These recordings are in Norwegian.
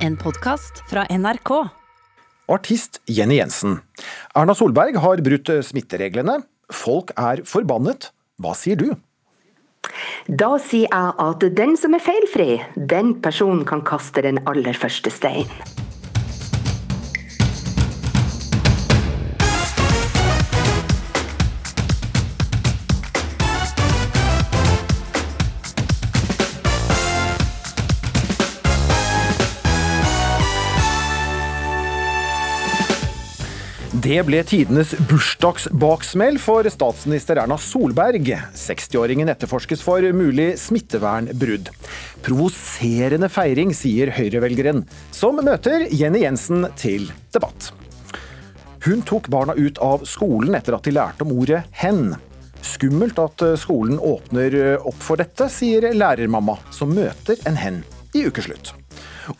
En podkast fra NRK. Artist Jenny Jensen. Erna Solberg har brutt smittereglene. Folk er forbannet. Hva sier du? Da sier jeg at den som er feilfri, den personen kan kaste den aller første stein. Det ble tidenes bursdagsbaksmell for statsminister Erna Solberg. 60-åringen etterforskes for mulig smittevernbrudd. Provoserende feiring, sier Høyre-velgeren, som møter Jenny Jensen til debatt. Hun tok barna ut av skolen etter at de lærte om ordet 'hen'. Skummelt at skolen åpner opp for dette, sier lærermamma, som møter en hen i ukeslutt.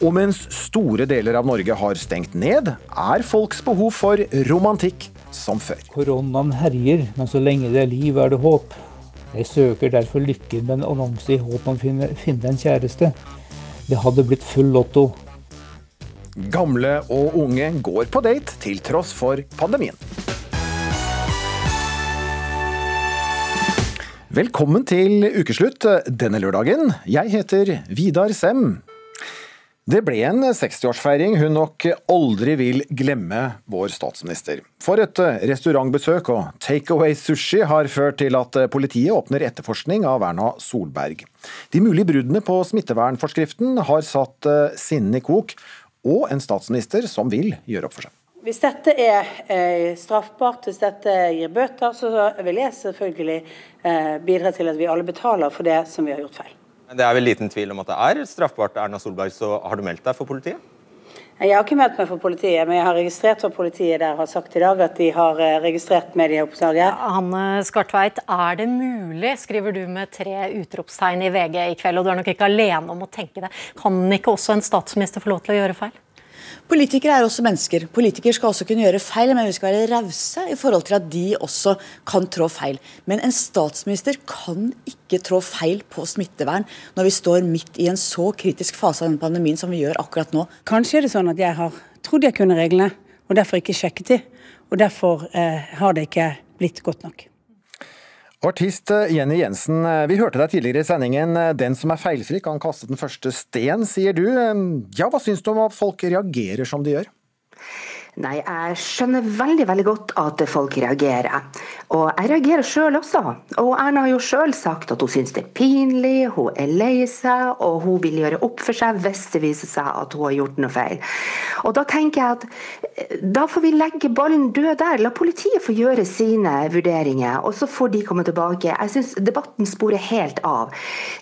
Og mens store deler av Norge har stengt ned, er folks behov for romantikk som før. Koronaen herjer, men så lenge det er liv, er det håp. Jeg søker derfor lykken med en annonse i håp om å finne, finne en kjæreste. Det hadde blitt full lotto. Gamle og unge går på date til tross for pandemien. Velkommen til ukeslutt denne lørdagen. Jeg heter Vidar Sem. Det ble en 60-årsfeiring hun nok aldri vil glemme, vår statsminister. For et restaurantbesøk og takeaway sushi har ført til at politiet åpner etterforskning av Erna Solberg. De mulige bruddene på smittevernforskriften har satt sinnene i kok, og en statsminister som vil gjøre opp for seg. Hvis dette er eh, straffbart, hvis dette gir bøter, så vil jeg selvfølgelig eh, bidra til at vi alle betaler for det som vi har gjort feil. Det er vel liten tvil om at det er straffbart, Erna Solberg, så har du meldt deg for politiet? Jeg har ikke meldt meg for politiet, men jeg har registrert hva politiet der har sagt i dag, at de har registrert medieoppslaget. Hanne Skartveit, er det mulig, skriver du med tre utropstegn i VG i kveld, og du er nok ikke alene om å tenke det. Kan ikke også en statsminister få lov til å gjøre feil? Politikere er også mennesker. Politikere skal også kunne gjøre feil, men vi skal være rause i forhold til at de også kan trå feil. Men en statsminister kan ikke trå feil på smittevern når vi står midt i en så kritisk fase av denne pandemien som vi gjør akkurat nå. Kanskje er det sånn at jeg har trodd jeg kunne reglene, og derfor ikke sjekket de. Og derfor eh, har det ikke blitt godt nok. Artist Jenny Jensen, vi hørte deg tidligere i sendingen. Den som er feilfri kan kaste den første sten, sier du. Ja, hva syns du om at folk reagerer som de gjør? Nei, jeg skjønner veldig veldig godt at folk reagerer. Og jeg reagerer sjøl også. Og Erna har jo sjøl sagt at hun syns det er pinlig, hun er lei seg, og hun vil gjøre opp for seg hvis det viser seg at hun har gjort noe feil. Og da tenker jeg at eh, da får vi legge ballen død der. La politiet få gjøre sine vurderinger, og så får de komme tilbake. Jeg syns debatten sporer helt av.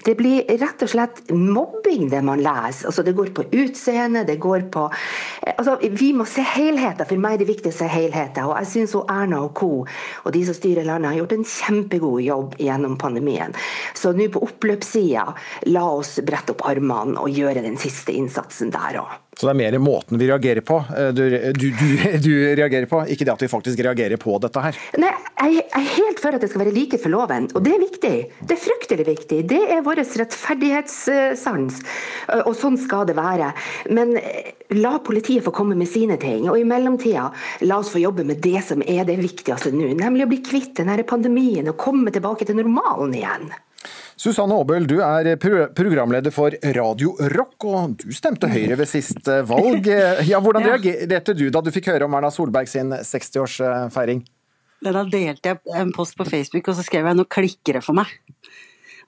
Det blir rett og slett mobbing, det man leser. Altså, det går på utseende, det går på eh, Altså, vi må se hele helheten. For meg er det viktigste helheten. Og jeg syns Erna og co. og de som styrer landet, har gjort en kjempegod jobb gjennom pandemien. Så nå på oppløpssida, la oss brette opp armene og gjøre den siste innsatsen der òg. Så det er mer måten vi reagerer på eh, du, du, du, du, reagerer på, ikke det at vi faktisk reagerer på dette her? Nei, jeg er helt for at det skal være like for loven, og det er viktig. Det er fryktelig viktig. Det er vår rettferdighetssans, og sånn skal det være. Men eh, la politiet få komme med sine ting, og i mellomtida la oss få jobbe med det som er det viktigste nå, nemlig å bli kvitt denne pandemien og komme tilbake til normalen igjen. Susanne Aabel, du er programleder for Radio Rock, og du stemte Høyre ved siste valg. Ja, hvordan reagerte du da du fikk høre om Erna Solberg sin 60-årsfeiring? Da delte jeg en post på Facebook, og så skrev jeg 'nå klikker det for meg'.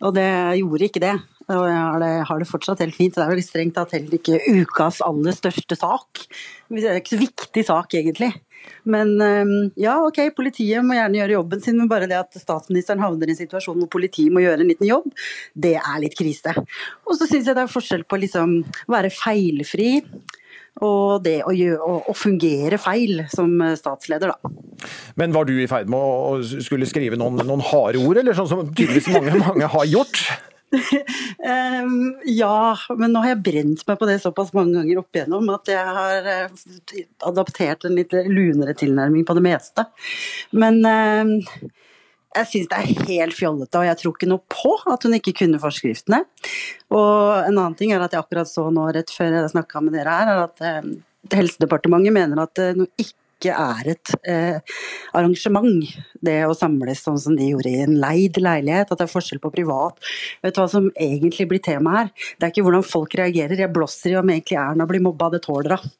Og det gjorde ikke det. Og jeg har det, har det fortsatt helt fint. Det er vel strengt tatt heller ikke ukas aller største sak. Det er ikke så viktig sak, egentlig. Men ehm, ja, ok, politiet må gjerne gjøre jobben sin, men bare det at statsministeren havner i en situasjon hvor politiet må gjøre en liten jobb, det er litt krise. Og så syns jeg det er forskjell på liksom være feilfri og det å, gjøre, å, fungere feil som statsleder, da. Men var du i ferd med å skulle skrive noen, noen harde ord, eller sånn som tydeligvis mange, mange har gjort? ja, men nå har jeg brent meg på det såpass mange ganger opp igjennom at jeg har uh, adaptert en litt lunere tilnærming på det meste. Men Jeg syns det er helt fjollete, og jeg tror ikke noe på at hun ikke kunne forskriftene. Og en annen ting er at jeg akkurat så nå rett før jeg snakka med dere her, er at eh, Helsedepartementet mener at det ikke er et eh, arrangement, det å samles sånn som de gjorde i en leid leilighet. At det er forskjell på privat. Vet du hva som egentlig blir tema her? Det er ikke hvordan folk reagerer. Jeg blåser i om egentlig Erna blir mobba, det tåler hun.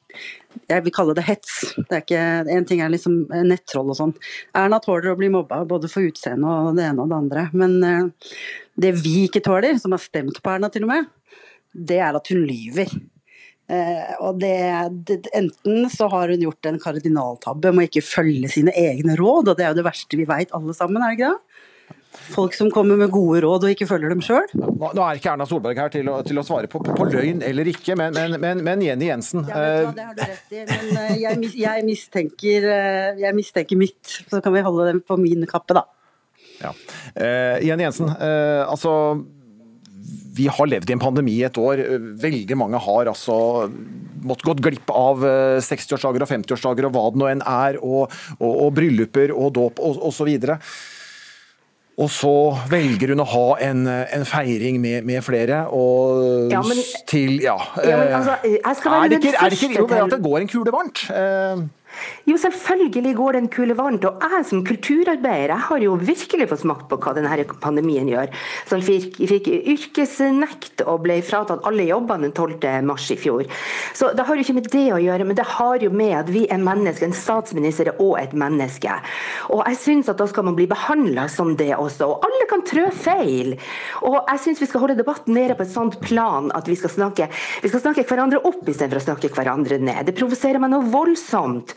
Jeg vil kalle det hets. Det er ikke, en ting er liksom nettroll og sånn. Erna tåler å bli mobba både for utseende og det ene og det andre. Men eh, det vi ikke tåler, som har stemt på Erna til og med, det er at hun lyver. Eh, og det, enten så har hun gjort en kardinaltabbe med å ikke følge sine egne råd, og det er jo det verste vi veit alle sammen, er det ikke det? Folk som kommer med gode råd og ikke følger dem sjøl? Nå, nå er ikke Erna Solberg her til å, til å svare på, på, på, løgn eller ikke, men, men, men, men Jenny Jensen ja, hva, Det har du rett i, men eh, jeg, jeg, mistenker, eh, jeg, mistenker, mitt. Så kan vi holde dem på min kappe, da. Ja. Uh, Jenny Jensen, uh, altså vi har levd i en pandemi i et år. Veldig mange har altså måttet gått glipp av 60-årsdager og 50-årsdager og hva det nå enn er, og, og, og brylluper og dåp og osv. Og så velger hun å ha en, en feiring med, med, flere, og ja, men, til Ja. ja men, altså, er, det ikke, er det ikke jo, at det går en kule varmt? Uh, jo, selvfølgelig går den kule varmt. Og jeg som kulturarbeider jeg har jo virkelig fått smakt på hva denne pandemien gjør. Jeg fikk, fikk yrkesnekt og ble fratatt alle jobbene den 12. mars i fjor. Så det har jo ikke med det å gjøre, men det har jo med at vi er mennesker. En statsminister og et menneske. Og jeg syns at da skal man bli behandla som det også. Og alle kan trø feil. Og jeg syns vi skal holde debatten nede på et sånt plan at vi skal snakke, vi skal snakke hverandre opp istedenfor å snakke hverandre ned. Det provoserer meg noe voldsomt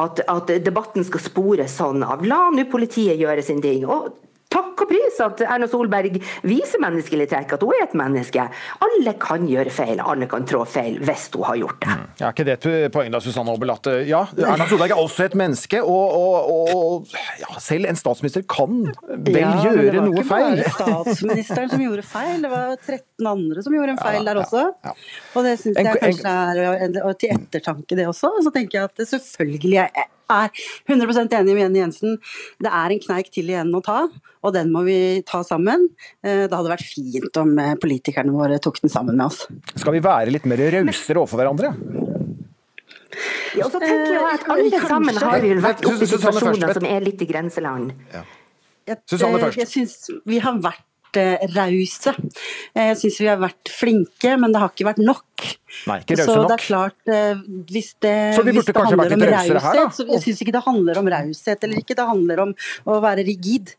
at, at debatten skal spores sånn av. La nå politiet gjøre sin ting. og Takk og pris at Erna Solberg viser menneskelig trekk, at hun er et menneske. Alle kan gjøre feil, alle kan trå feil hvis hun har gjort det. Mm. Ja, ikke det et poeng da, Susanne Aabel, at ja, Erna Solberg er også et menneske, og, og, og ja, selv en statsminister kan vel ja, gjøre noe feil? Det var ikke bare statsministeren som gjorde feil, det var 13 andre som gjorde en feil der også. Og det syns jeg kanskje er til ettertanke, det også. Så tenker jeg at selvfølgelig er er 100% enig med Jenny Jensen. Det er en kneik til igjen å ta, og den må vi ta sammen. Eh, det hadde vært fint om eh, politikerne våre tok den sammen med oss. Skal vi være litt mer rausere overfor hverandre? Ja, og så tenker jeg at alle sammen har vi vært oppe i situasjoner som er litt i grenseland. Ja. Jeg, jeg syns vi har vært rause. Jeg syns vi har vært flinke, men det har ikke vært nok. Nei, ikke rause nok. Så det er klart, eh, hvis det, så vi hvis det handler om raushet, så jeg syns ikke det handler om raushet eller ikke, det handler om å være rigid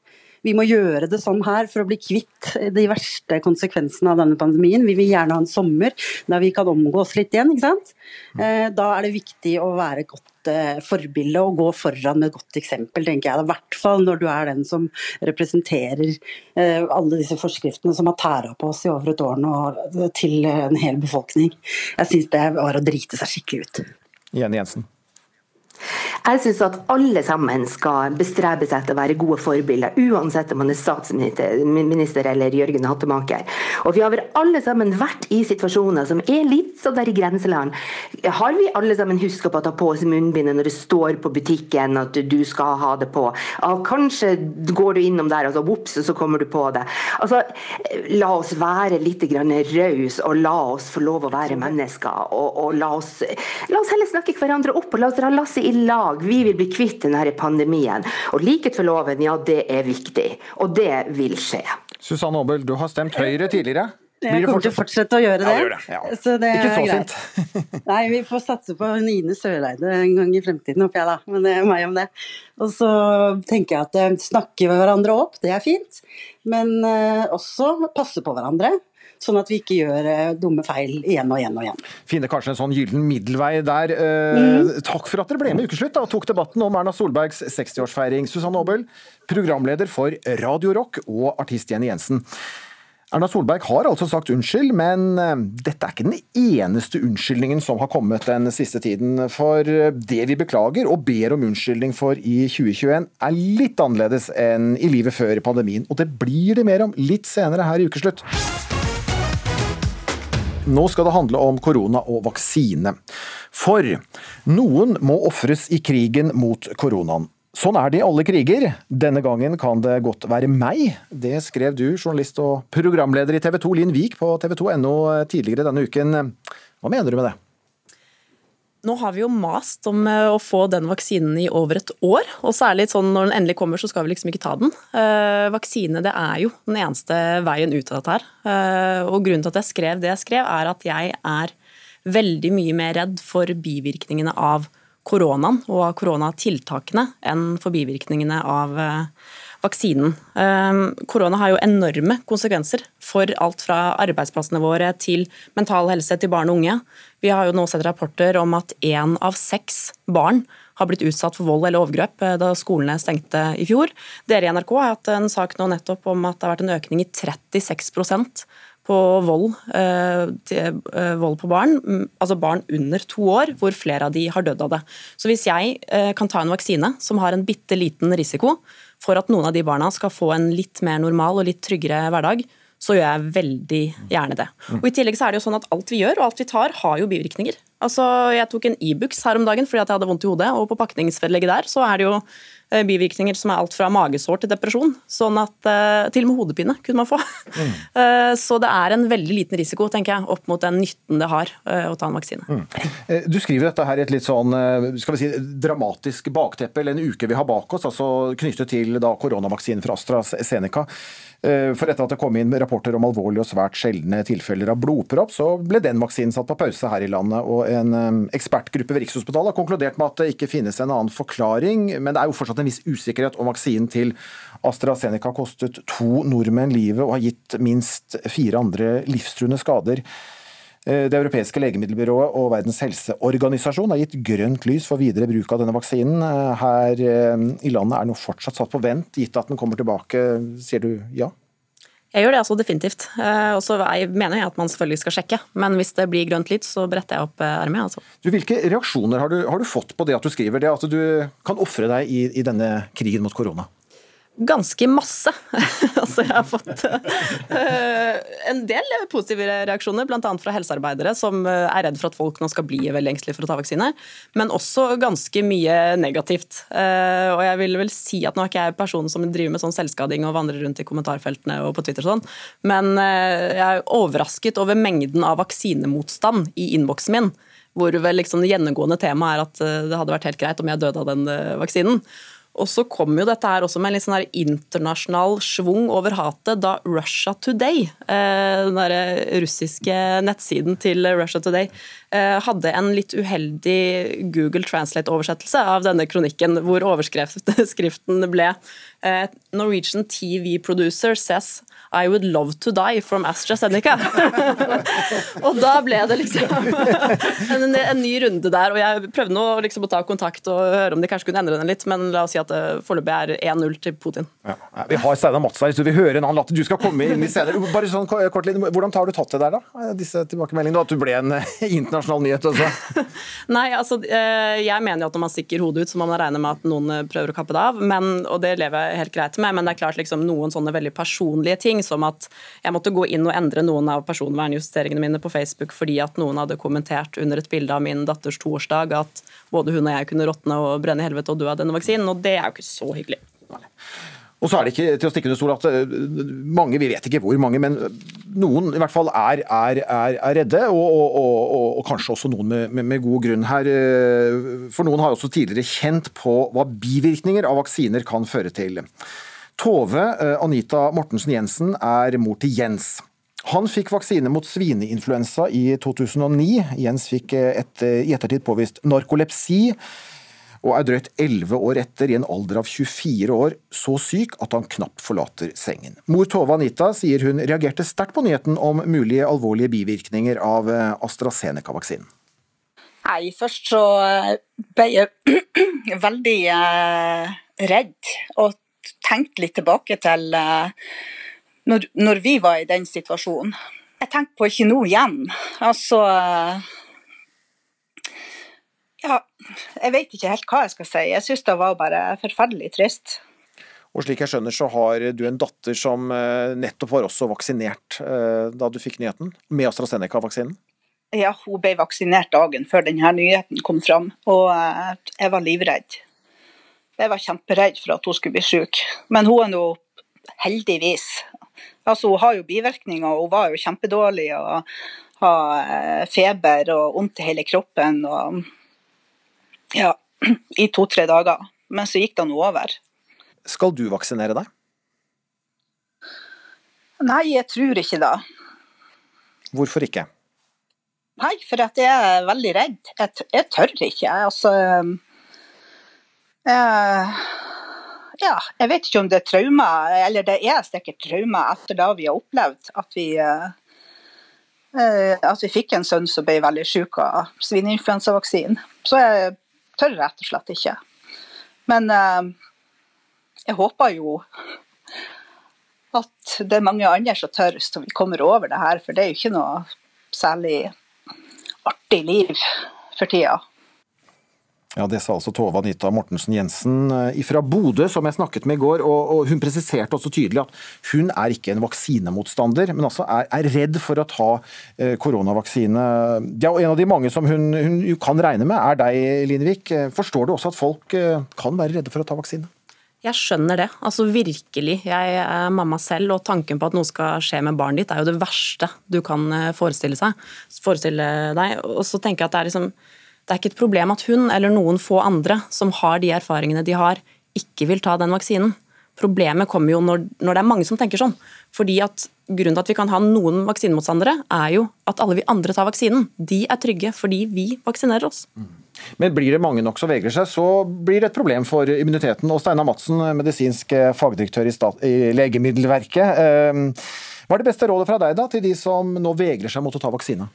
vi må gjøre det sånn her for å bli kvitt de verste konsekvensene av denne pandemien. Vi vil gjerne ha en sommer der vi kan omgås litt igjen. ikke sant? Eh, da er det viktig å være godt eh, forbilde og gå foran med et godt eksempel, tenker jeg. I hvert fall når du er den som representerer eh, alle disse forskriftene som har tæra på oss i over et år nå, til en hel befolkning. Jeg syns det var å drite seg skikkelig ut. Jenny Jensen. Jeg syns at alle sammen skal bestrebe seg til å være gode forbilder, uansett om man er statsminister eller Jørgen Hattemaker. Og vi har vel alle sammen vært i situasjoner som er litt sånn der i grenseland. Har vi alle sammen huska på å ta på oss munnbindet når det står på butikken at du skal ha det på? Kanskje går du innom der, og så vops, så kommer du på det. Altså, la oss være litt rause, og la oss få lov å være mennesker. Og, og la, oss, la oss heller snakke hverandre opp, og la oss dra lasset i lag. Vi vil bli kvitt denne pandemien. Og likhet for loven, ja det er viktig. Og det vil skje. Susanne Aabel, du har stemt Høyre tidligere. Jeg kommer til å fortsette å gjøre det. Ja, det, ja. så det Ikke så greit. sint. Nei, vi får satse på Nine Søreide en gang i fremtiden, håper jeg da. Men det er meg om det. Og så tenker jeg at eh, snakke hverandre opp, det er fint. Men uh, også passe på hverandre sånn at vi ikke gjør eh, dumme feil igjen og igjen og igjen. Finne kanskje en sånn gyllen middelvei der. Eh, mm. Takk for at dere ble med i Ukeslutt og tok debatten om Erna Solbergs 60-årsfeiring. Susanne Aabel, programleder for Radio Rock, og artist Jenny Jensen. Erna Solberg har altså sagt unnskyld, men eh, dette er ikke den eneste unnskyldningen som har kommet den siste tiden. For det vi beklager og ber om unnskyldning for i 2021 er litt annerledes enn i livet før pandemien. Og det blir det mer om litt senere her i Ukeslutt. Nå skal det handle om korona og vaksine. For noen må ofres i krigen mot koronaen. Sånn er det i alle kriger. Denne gangen kan det godt være meg. Det skrev du, journalist og programleder i TV 2, Linn Vik, på tv2.no tidligere denne uken. Hva mener du med det? Nå har vi jo mast om eh, å få den vaksinen i over et år. Og særlig sånn når den endelig kommer, så skal vi liksom ikke ta den. Eh, vaksine det er jo den eneste veien ut av dette her. Eh, og grunnen til at jeg skrev det jeg skrev, er at jeg er veldig mye mer redd for bivirkningene av koronaen og av koronatiltakene enn for bivirkningene av vaksinen. Ehm, korona har jo enorme konsekvenser for alt fra arbeidsplassene våre til mental helse til barn og unge. Vi har jo nå sett rapporter om at én av seks barn har blitt utsatt for vold eller overgrep eh, da skolene stengte i fjor. Dere i NRK har hatt en sak nå nettopp om at det har vært en økning i 36 på vold, eh, eh, vold, på barn, altså barn under to år, hvor flere av de har dødd av det. Så hvis jeg kan ta en vaksine som har en bitte liten risiko, for at noen av de barna skal få en litt mer normal og litt tryggere hverdag, så gjør jeg veldig gjerne det. Og I tillegg så er det jo sånn at alt vi gjør og alt vi tar, har jo bivirkninger. Altså, Jeg tok en Ibux e her om dagen fordi at jeg hadde vondt i hodet, og på pakningsvedlegget der så er det jo Eh, bivirkninger som er alt fra magesår til depresjon. Sånn at uh, Til og med hodepine kunne man få. Mm. Uh, så det er en veldig liten risiko tenker jeg, opp mot den nytten det har å ta en vaksine. Mm. Du skriver dette her i et litt sånn skal vi si, dramatisk bakteppe, eller en uke vi har bak oss, altså knyttet til da koronavaksinen fra AstraZeneca. Eh, for etter at det kom inn rapporter om alvorlige og svært sjeldne tilfeller av blodpropp, så ble den vaksinen satt på pause her i landet. Og en ekspertgruppe ved Rikshospitalet har konkludert med at det ikke finnes en annen forklaring, men det er jo fortsatt en viss usikkerhet om vaksinen til AstraZeneca kostet to nordmenn livet og har gitt minst fire andre livstruende skader. Eh, det europeiske legemiddelbyrået og Verdens helseorganisasjon har gitt grønt lys for videre bruk av denne vaksinen. Eh, her eh, i landet er den fortsatt satt på vent, gitt at den kommer tilbake. Sier du ja? Jeg gjør det altså definitivt. Og så mener jeg at man selvfølgelig skal sjekke. Men hvis det blir grønt lyd, så bretter jeg opp ermet. Altså. Du, hvilke reaksjoner har du, har du, fått på det at du skriver det, at du kan ofre deg i, i denne krigen mot korona? Ganske masse. altså jeg har fått uh, en del positive reaksjoner, bl.a. fra helsearbeidere som eh, er redd for at folk nå skal bli veldig engstelige for å ta vaksine, men også ganske mye negativt. Uh, og jeg vil vel si at nå er ikke jeg personen som driver med sånn selvskading og vandrer rundt i kommentarfeltene og på Twitter og sånn, men uh, jeg er overrasket over mengden av vaksinemotstand i innboksen min, hvor vel liksom det gjennomgående temaet er at det hadde vært helt greit om jeg døde av den vaksinen. Og så kom jo dette her også med en litt sånn internasjonal schwung over hatet da Russia Today, eh, den russiske nettsiden til Russia Today, hadde en litt uheldig Google Translate-oversettelse av denne kronikken, hvor overskriften ble eh, Norwegian TV producer says i would love to die from AstraZeneca. og da ble det liksom en, en, ny runde der. Og jeg prøvde nå liksom å ta kontakt og høre om de kanskje kunne endre den litt, men la oss si at det foreløpig er 1-0 til Putin. Ja, vi har Steinar Mats her, så vi hører en annen latter. Du skal komme inn i senere. Bare sånn kort Hvordan har du tatt det der, da? Disse tilbakemeldingene? At du ble en internasjonal nyhet også? Nei, altså eh, jeg mener jo at når man stikker hodet ut, så må man regne med at noen prøver å kappe det av. Men, og det lever jeg helt greit med, men det er klart liksom noen sånne veldig personlige ting som at jeg måtte gå inn og endre noen av personvernjusteringene mine på Facebook fordi at noen hadde kommentert under et bilde av min datters toårsdag at både hun og jeg kunne råtne og brenne i helvete og dø av denne vaksinen, og det er jo ikke så hyggelig. Og så er det ikke til å stikke under stol at eh, mange, vi vet ikke hvor mange, men noen i hvert fall er, er, er, er redde, og, og, og, og, kanskje også noen med, med, med, god grunn her. Eh, for noen har også tidligere kjent på hva bivirkninger av vaksiner kan føre til. Tove eh, Anita Mortensen Jensen er mor til Jens. Han fikk vaksine mot svineinfluensa i 2009. Jens fikk et, i ettertid påvist narkolepsi, og er drøyt 11 år etter, i en alder av 24 år, så syk at han knapt forlater sengen. Mor Tove Anita sier hun reagerte sterkt på nyheten om mulige alvorlige bivirkninger av AstraZeneca-vaksinen. Nei, først så ble jeg veldig redd. Og tenkte litt tilbake til når, vi var i den situasjonen. Jeg tenker på ikke noe igjen. Altså Ja, jeg vet ikke helt hva jeg skal si. Jeg syns det var bare forferdelig trist. Og slik jeg skjønner, så har du en datter som eh, nettopp var også vaksinert da du fikk nyheten med AstraZeneca-vaksinen? Ja, hun ble vaksinert dagen før denne nyheten kom fram, og jeg var livredd. Jeg var kjemperedd for at hun skulle bli syk, men hun er nå heldigvis Altså, hun har jo bivirkninger, og hun var jo kjempedårlig og har eh, feber og vondt i hele kroppen og ja, i to-tre dager. Men så gikk det nå over. Skal du vaksinere deg? Nei, jeg tror ikke det. Hvorfor ikke? Nei, for at jeg er veldig redd. Jeg, jeg tør ikke. Altså jeg, ja, jeg vet ikke om det er traumer, eller det er sikkert traumer etter det vi har opplevd. At vi, uh, at vi fikk en sønn som ble veldig syk av svineinfluensavaksinen. Så jeg tør rett og slett ikke. Men uh, jeg håper jo at det er mange andre som tør, så vi kommer over det her. For det er jo ikke noe særlig artig liv for tida. Ja, Det sa altså Tove Anita Mortensen Jensen eh, fra Bodø, som jeg snakket med i går. Og, Hun presiserte også tydelig at hun er ikke en vaksinemotstander, men altså er, er redd for å ta eh, koronavaksine. Ja, og En av de mange som hun, hun kan regne med, er deg, Linevik. Forstår du også at folk eh, kan være redde for å ta vaksine? Jeg skjønner det. altså Virkelig. Jeg er mamma selv, og tanken på at noe skal skje med barnet ditt, er jo det verste du kan eh, forestille, seg, forestille deg. Og så tenker jeg at det er liksom det er ikke et problem at hun eller noen få andre som har de erfaringene de har, ikke vil ta den vaksinen. Problemet kommer jo når, når det er mange som tenker sånn. Fordi at Grunnen til at vi kan ha noen vaksinemotstandere, er jo at alle vi andre tar vaksinen. De er trygge fordi vi vaksinerer oss. Men blir det mange nok som vegrer seg, så blir det et problem for immuniteten. Og Steinar Madsen, medisinsk fagdirektør i, stat, i Legemiddelverket. Eh, hva er det beste rådet fra deg da, til de som nå vegrer seg mot å ta vaksine?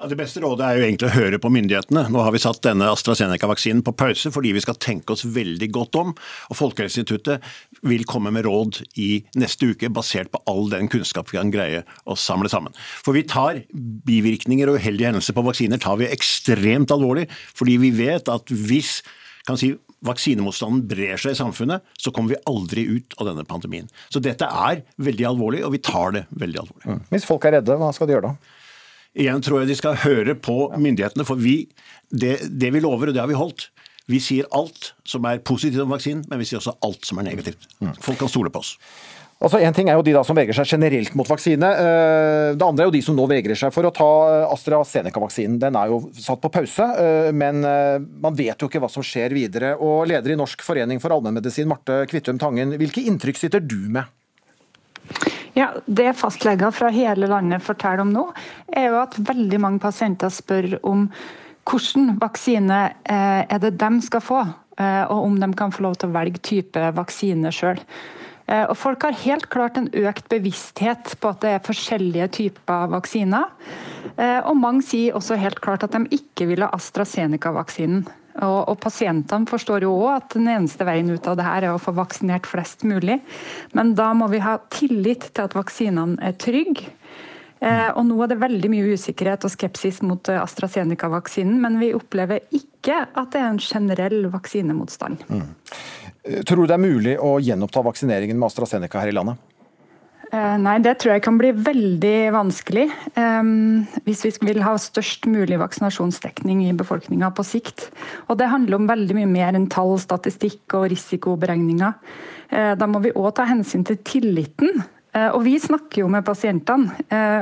Ja, det beste rådet er jo egentlig å høre på myndighetene. Nå har vi satt denne AstraZeneca-vaksinen på pause fordi vi skal tenke oss veldig godt om. og Folkehelseinstituttet vil komme med råd i neste uke basert på all den kunnskap vi kan greie å samle sammen. For vi tar bivirkninger og uheldige hendelser på vaksiner tar vi ekstremt alvorlig. Fordi vi vet at hvis kan si, vaksinemotstanden brer seg i samfunnet, så kommer vi aldri ut av denne pandemien. Så dette er veldig alvorlig, og vi tar det veldig alvorlig. Mm. Hvis folk er redde, hva skal de gjøre da? Igjen tror jeg de skal høre på myndighetene, for vi, det, det vi lover, og det har vi holdt. Vi sier alt som er positivt om vaksinen, men vi sier også alt som er negativt. Mm. Folk kan stole på oss. Altså En ting er jo de da som vegrer seg generelt mot vaksine. Eh, det andre er jo de som nå vegrer seg for å ta AstraZeneca-vaksinen. Den er jo satt på pause, eh, men eh, man vet jo ikke hva som skjer videre. Og Leder i Norsk forening for allmennmedisin, Marte Kvittum Tangen, hvilke inntrykk sitter du med? Ja, Det fastleger fra hele landet forteller om nå, er jo at veldig mange pasienter spør om hvilken vaksine eh, er det de skal få, eh, og om de kan få lov til å velge type vaksine sjøl. Eh, og folk har helt klart en økt bevissthet på at det er forskjellige typer vaksiner. Og mange sier også helt klart at de ikke vil ha AstraZeneca-vaksinen. Og, og Pasientene forstår jo òg at den eneste veien ut av det her er å få vaksinert flest mulig. Men da må vi ha tillit til at vaksinene er trygge. Eh, og Nå er det veldig mye usikkerhet og skepsis mot eh, AstraZeneca-vaksinen, men vi opplever ikke at det er en generell vaksinemotstand. Mm. Tror du det er mulig å gjenoppta vaksineringen med AstraZeneca her i landet? Eh, nei, det tror jeg kan bli veldig vanskelig. Hvis vi vil ha størst mulig vaksinasjonsdekning i befolkninga på sikt. Og det handler om veldig mye mer enn tall, statistikk og risikoberegninger. Eh, da må vi òg ta hensyn til tilliten. Eh, og vi snakker jo med pasientene,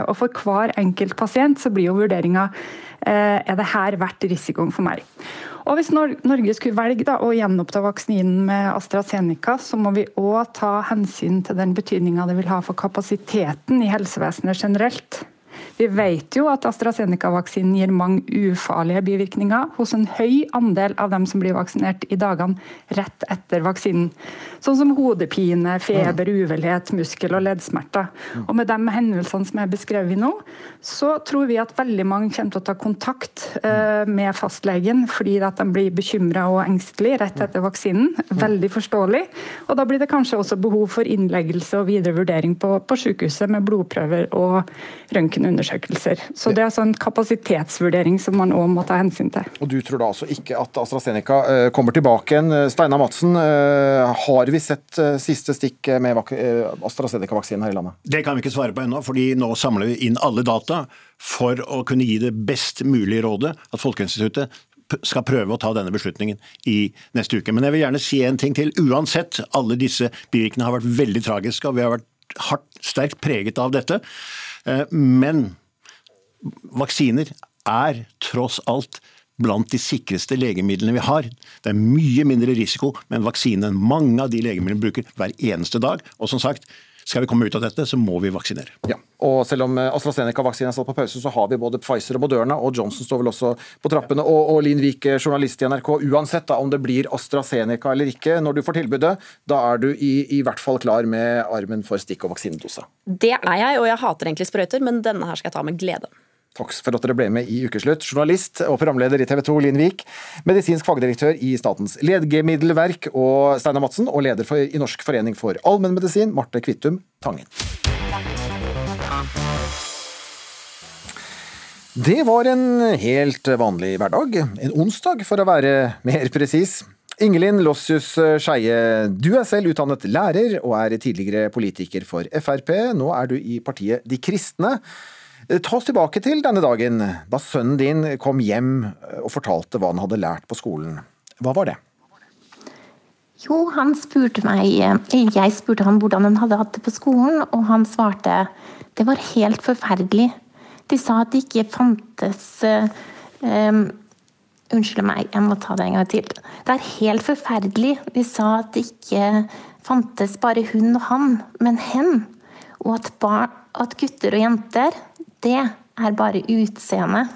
og for hver enkelt pasient så blir jo vurderinga er det her verdt risikoen for meg. Og Hvis Norge skulle velge da, å gjenoppta vaksinen med AstraZeneca, så må vi òg ta hensyn til den betydninga det vil ha for kapasiteten i helsevesenet generelt. Vi vet jo at AstraZeneca-vaksinen gir mange ufarlige bivirkninger hos en høy andel av dem som blir vaksinert i dagene rett etter vaksinen. Sånn som hodepine, feber, uvelhet, muskel- og leddsmerter. Og med de hendelsene som er beskrevet nå, så tror vi at veldig mange kommer til å ta kontakt uh, med fastlegen fordi at de blir bekymra og engstelige rett etter vaksinen. Veldig forståelig. Og da blir det kanskje også behov for innleggelse og videre vurdering på, på sykehuset med blodprøver og røntgenundersøkelser. Så det er altså en kapasitetsvurdering som man òg må ta hensyn til. Og Du tror da altså ikke at AstraZeneca uh, kommer tilbake igjen. Steinar Madsen, uh, har vi sett siste stikk med AstraZeneca-vaksinen her i landet? Det kan vi ikke svare på ennå, fordi nå samler vi inn alle data for å kunne gi det best mulige rådet. At Folkehelseinstituttet skal prøve å ta denne beslutningen i neste uke. Men jeg vil gjerne si en ting til. Uansett, alle disse bivirkningene har vært veldig tragiske, og vi har vært hardt, sterkt preget av dette. Eh, men vaksiner er tross alt blant de sikreste legemidlene vi har. Det er mye mindre risiko med en vaksine enn mange av de legemidlene vi bruker hver eneste dag. Og som sagt, skal vi komme ut av dette, så må vi vaksinere. Ja, og Selv om eh, AstraZeneca-vaksinen er satt på pause, så har vi både Pfizer og Moderna, og Johnson står vel også på trappene. Og, og Linn Vik, eh, journalist i NRK, uansett da, om det blir AstraZeneca eller ikke, når du får tilbudet, da er du i, i hvert fall klar med armen for stikk- og vaksinedose? Det er jeg, og jeg hater egentlig sprøyter, men denne her skal jeg ta med glede. Takk for at dere ble med i Ukeslutt. Journalist og programleder i TV 2, Linn Vik. Medisinsk fagdirektør i Statens legemiddelverk, og Steinar Madsen. Og leder for, i Norsk forening for allmennmedisin, Marte Kvittum Tangen. Det var en helt vanlig hverdag. En onsdag, for å være mer presis. Ingelin Lossius Skeie, du er selv utdannet lærer og er tidligere politiker for Frp. Nå er du i partiet De kristne. Ta oss tilbake til denne dagen, da sønnen din kom hjem og fortalte hva han hadde lært på skolen. Hva var det? Jo, han spurte meg Jeg spurte han hvordan han hadde hatt det på skolen, og han svarte det var helt forferdelig. De sa at det ikke fantes um, Unnskyld meg, jeg må ta det en gang til. Det er helt forferdelig. De sa at det ikke fantes bare hun og han, men hen. Og at, bar, at gutter og jenter det er bare utseende.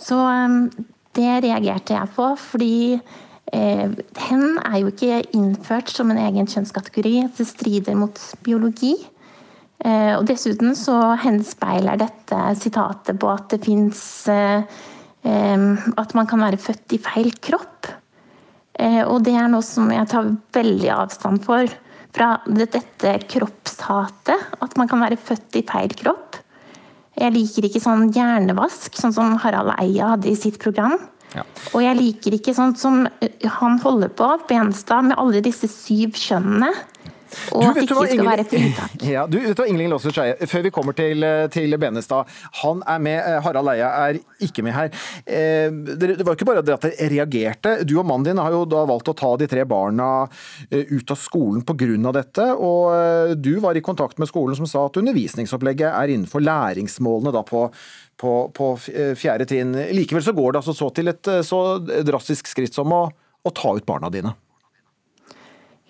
Så um, det reagerte jeg på, fordi eh, hen er jo ikke innført som en egen kjønnskategori. Det strider mot biologi. Eh, og dessuten så henspeiler dette sitatet på at det fins eh, At man kan være født i feil kropp. Eh, og det er noe som jeg tar veldig avstand for. Fra dette kroppshatet. At man kan være født i feil kropp. Jeg liker ikke sånn hjernevask, sånn som Harald Eia hadde i sitt program. Ja. Og jeg liker ikke sånn som han holder på, Benstad, med alle disse syv skjønnene. Og at det ikke skal være fritak. Ja, du, vet hva Ingelin Låser Skeie, før vi kommer til, til Benestad. Han er med, Harald Eia er ikke med her. Eh, det var ikke bare at dere reagerte. Du og mannen din har jo da valgt å ta de tre barna ut av skolen pga. dette. Og du var i kontakt med skolen som sa at undervisningsopplegget er innenfor læringsmålene da på på, på fjerde trinn. Likevel så går det altså så til et så drastisk skritt som å, å ta ut barna dine.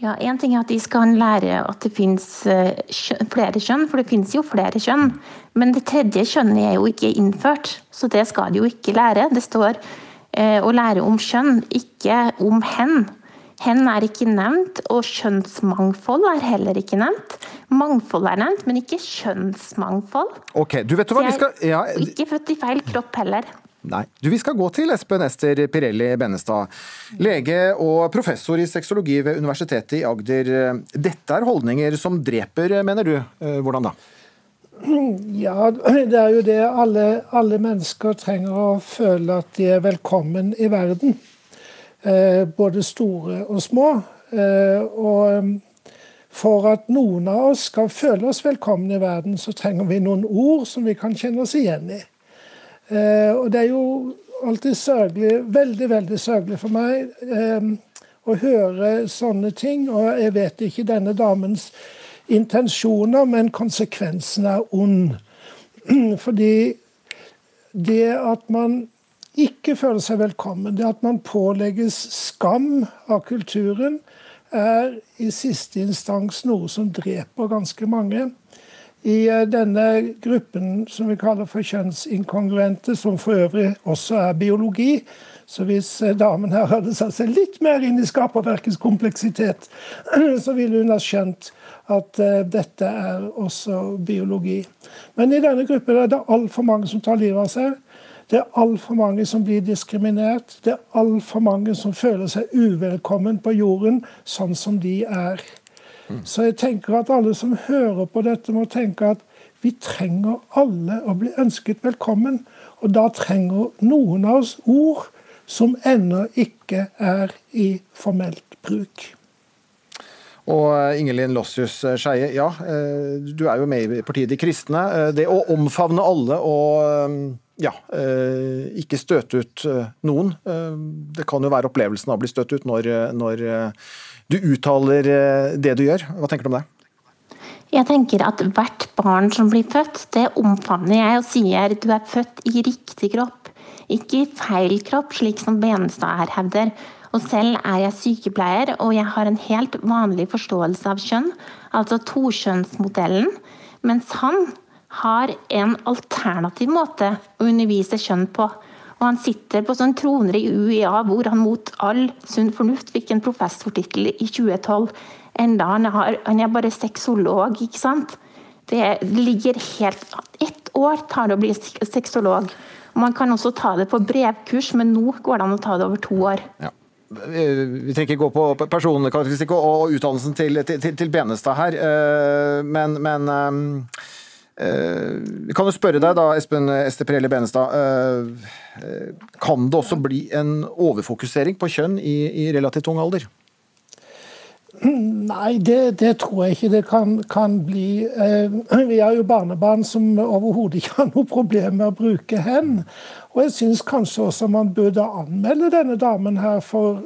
Ja, Én ting er at de skal lære at det finnes eh, flere kjønn, for det finnes jo flere kjønn. Men det tredje kjønnet er jo ikke innført, så det skal de jo ikke lære. Det står eh, å lære om kjønn, ikke om hen. Hen er ikke nevnt, og kjønnsmangfold er heller ikke nevnt. Mangfold er nevnt, men ikke kjønnsmangfold. Ok, du vet hva vi skal... Ja. Ikke født i feil kropp heller. Nei. Du, Vi skal gå til Espen Ester Pirelli Bennestad, lege og professor i sexologi ved Universitetet i Agder. Dette er holdninger som dreper, mener du. Eh, hvordan da? Ja, det er jo det. Alle, alle mennesker trenger å føle at de er velkommen i verden. Eh, både store og små. Eh, og for at noen av oss skal føle oss velkomne i verden, så trenger vi noen ord som vi kan kjenne oss igjen i. Eh, og det er jo alltid sørgelig, veldig, veldig sørgelig for meg eh, å høre sånne ting. Og jeg vet ikke denne damens intensjoner, men konsekvensen er ond. Fordi det at man ikke føler seg velkommen, det at man pålegges skam av kulturen, er i siste instans noe som dreper ganske mange. I eh, denne gruppen som vi kaller for kjønnsinkongruente, som for øvrig også er biologi, så hvis eh, damen her hadde satt seg litt mer inn i skaperverkets kompleksitet, så ville hun ha skjønt at uh, dette er også biologi. Men i denne gruppen er det altfor mange som tar livet av seg. Det er altfor mange som blir diskriminert. Det er altfor mange som føler seg uvelkommen på jorden sånn som de er. Så jeg tenker at alle som hører på dette, må tenke at vi trenger alle å bli ønsket velkommen. Og da trenger noen av oss ord som ennå ikke er i formelt bruk. Og eh, Ingelin Lossius eh, Skeie, ja, eh, du er jo med i partiet De kristne. Det å omfavne alle og ja, ikke støte ut noen. Det kan jo være opplevelsen av å bli støtt ut når, når du uttaler det du gjør. Hva tenker du om det? Jeg tenker at hvert barn som blir født, det omfavner jeg og sier du er født i riktig kropp, ikke i feil kropp, slik som Benestad her hevder. Og selv er jeg sykepleier, og jeg har en helt vanlig forståelse av kjønn, altså tokjønnsmodellen, mens han har en alternativ måte å undervise kjønn på. Og han sitter på sånn troner i UiA hvor han mot all sunn fornuft fikk en professortittel i 2012. Enda han, har, han er bare sexolog, ikke sant. Det ligger helt Ett år tar det å bli sexolog. Man kan også ta det på brevkurs, men nå går det an å ta det over to år. Ja. Vi trenger ikke gå på personkarakteristikk og utdannelsen til, til, til Benestad her, eh, men, men Eh, vi kan jo spørre deg da, Espen Esteprelle Benestad. Eh, kan det også bli en overfokusering på kjønn i, i relativt ung alder? Nei, det, det, tror jeg ikke det kan, kan bli. Eh, vi har jo barnebarn som overhodet ikke har noe problem med å bruke hen. Og jeg syns kanskje også man burde anmelde denne damen her for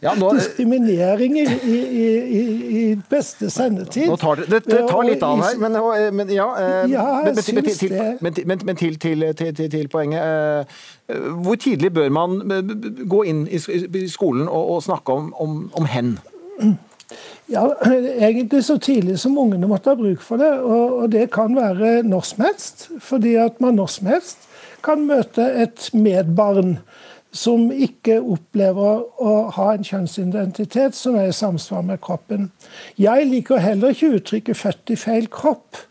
ja, nå, Diskriminering i, i, i, i, beste sendetid. Tar det, det, tar litt av her, men, men ja, eh, ja men, men, til, men, men til, til, til, til, poenget. Eh, hvor tidlig bør man gå inn i skolen og, og snakke om, om, om hen? Ja, Egentlig så tidlig som ungene måtte ha bruk for det. Og, og det kan være når som helst. Fordi at man når som helst kan møte et medbarn som ikke opplever å ha en kjønnsidentitet som er i samsvar med kroppen. Jeg liker heller ikke uttrykket 'født i feil kropp'.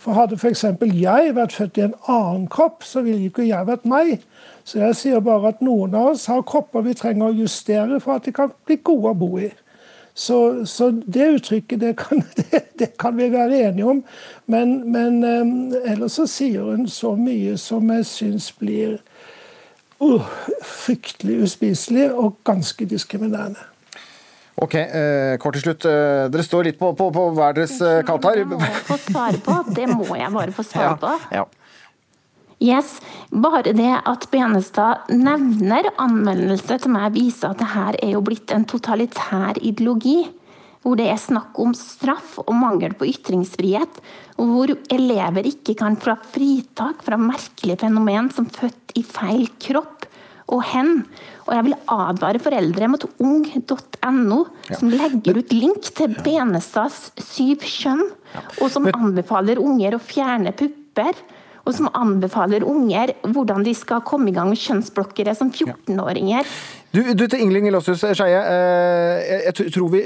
For hadde f.eks. jeg vært født i en annen kropp, så ville ikke jeg vært meg. Så jeg sier bare at noen av oss har kropper vi trenger å justere for at de kan bli gode å bo i. Så, så det uttrykket det kan, det, det kan, vi være enige om. Men, men um, ellers så sier hun så mye som jeg syns blir uh, fryktelig uspiselig og ganske diskriminerende. Ok, eh, kort til slutt. Eh, dere står litt på, på, på hver deres eh, kant her. Det må jeg få svare på. Det må jeg bare få svare på. Ja, ja. Yes, Bare det at Benestad nevner anmeldelse til meg, viser at det her er jo blitt en totalitær ideologi hvor det er snakk om straff og mangel på ytringsfrihet, og hvor elever ikke kan få fritak fra merkelige fenomen som født i feil kropp og hen. Og jeg vil advare foreldre mot ung.no, som legger ut link til Benestads syv kjønn, og som anbefaler unger å fjerne pupper og som anbefaler unger hvordan de skal komme i gang med kjønnsblokkere som 14-åringer. Du, du, til Ingling Lossius Skeie, eh, jeg, jeg tror, vi,